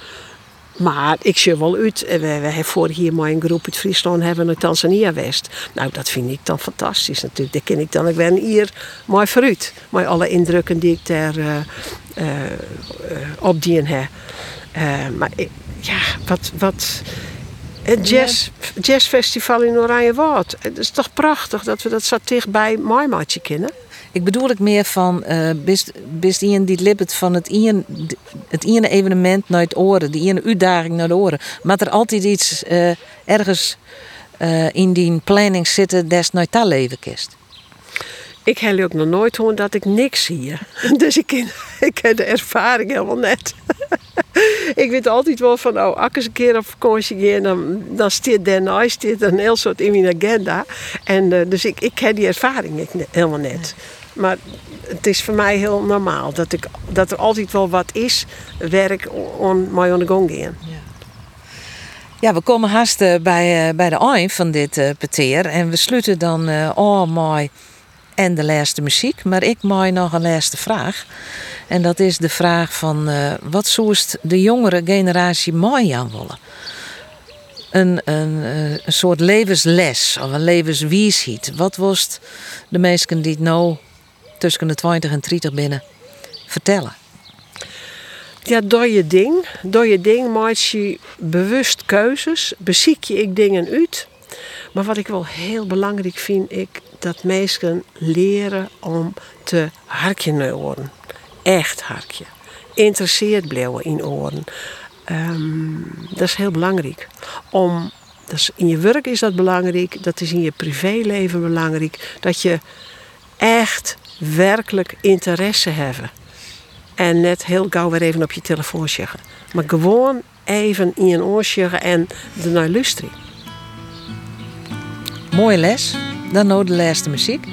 [SPEAKER 2] Maar ik zie wel uit. We, we hebben vorig hier maar een groep uit Friesland hebben naar Tanzania West. Nou, dat vind ik dan fantastisch natuurlijk. Daar ken ik dan ook een hier mooi vooruit. Met alle indrukken die ik daar uh, uh, opdien heb. Uh, maar ja, wat. wat het jazz, jazzfestival in Oranje Woud. Het is toch prachtig dat we dat zo dichtbij Maimaatje kennen.
[SPEAKER 1] Ik bedoel ik meer van, uh, bist, iemand die lippet van het ene, het ene evenement naar het oren, die ene uitdaging naar de oren. Maar er altijd iets uh, ergens uh, in die planning zitten des nooit dat leven kist.
[SPEAKER 2] Ik heb ook nog nooit gehoord dat ik niks zie. Dus ik, ken, ik heb de ervaring helemaal net. ik weet altijd wel van, oh, als ik een keer op vakantie ga, dan, dan staat daarna een heel soort in mijn agenda. En dus ik, ik heb die ervaring helemaal net. Maar het is voor mij heel normaal dat, ik, dat er altijd wel wat is, werk om mij aan de gang gaan.
[SPEAKER 1] Ja. Ja, we komen haast uh, bij, uh, bij de eind van dit uh, peteer. En we sluiten dan uh, oh mooi en de laatste muziek. Maar ik maak nog een laatste vraag. En dat is de vraag van wat zoest de jongere generatie mooi aan willen? Een, een, een soort levensles of een levenswiesheid. Wat was de mensen die het nou tussen de 20 en 30 binnen vertellen?
[SPEAKER 2] Ja, door je ding. Door je ding maak je bewust keuzes. Beziek je ik dingen uit. Maar wat ik wel heel belangrijk vind, ik dat mensen leren om te harkje oren. Echt harkje. Interesseerd blijven in oren. Ehm, dat is heel belangrijk. Om, dat is, in je werk is dat belangrijk, dat is in je privéleven belangrijk. Dat je echt werkelijk interesse hebt. En net heel gauw weer even op je telefoon zeggen. Maar gewoon even in je oor zeggen en ernaar luisteren.
[SPEAKER 1] Mooie les. Dan nou de laatste muziek.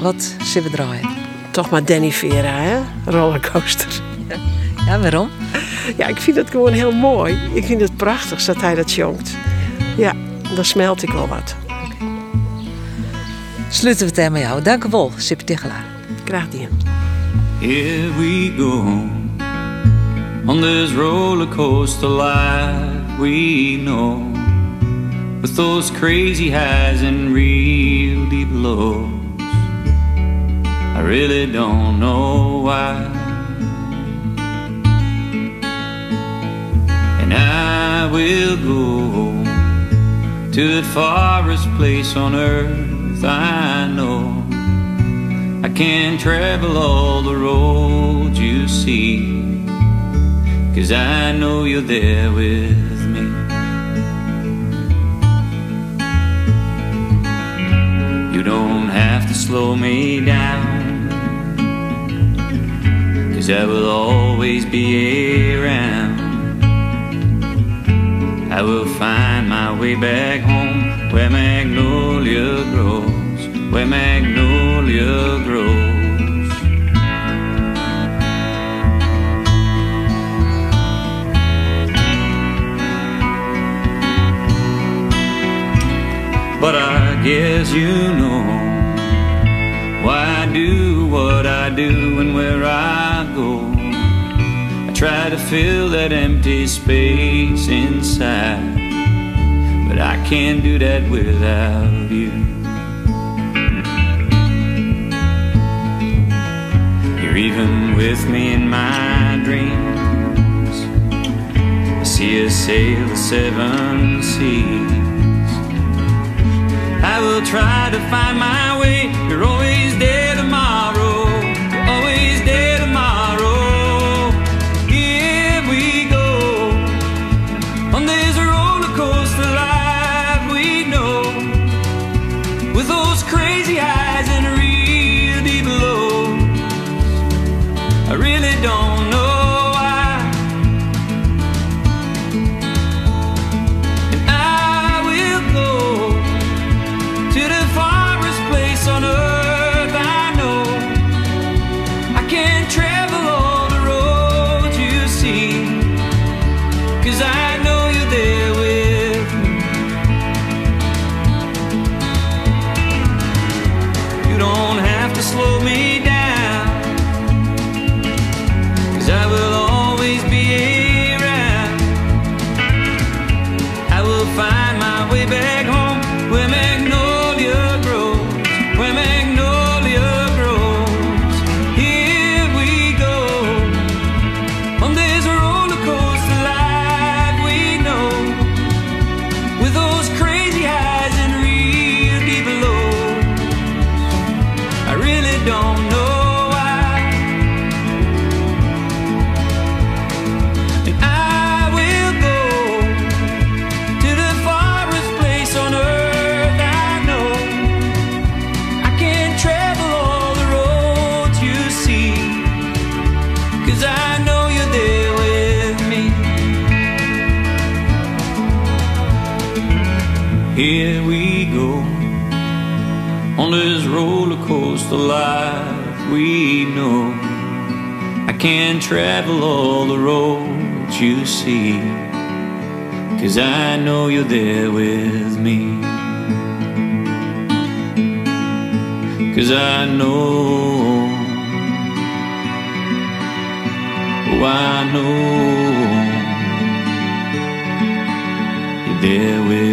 [SPEAKER 1] Wat zullen we draaien?
[SPEAKER 2] Toch maar Danny Vera, hè? Rollercoaster.
[SPEAKER 1] Ja, waarom?
[SPEAKER 2] Ja, ik vind het gewoon heel mooi. Ik vind het prachtig dat hij dat jongt. Ja, dan smelt ik wel wat.
[SPEAKER 1] Sluiten we het aan met jou. Dank u wel, Sippe Tichelaar.
[SPEAKER 2] Graag die.
[SPEAKER 4] Here we go on this roller coaster life we know, with those crazy highs and real deep lows. I really don't know why. And I will go to the farthest place on earth I know. I can't travel all the roads you see. Cause I know you're there with me. You don't have to slow me down. Cause I will always be around. I will find my way back home where magnolia grows, where magnolia grows. But I guess you know why I do what I do and where I go. I try to fill that empty space inside, but I can't do that without you. You're even with me in my dreams. I see us sail the seven seas. I will try to find my way. Travel all the roads you see. Cause I know you're there with me. Cause I know. Oh, I know. You're there with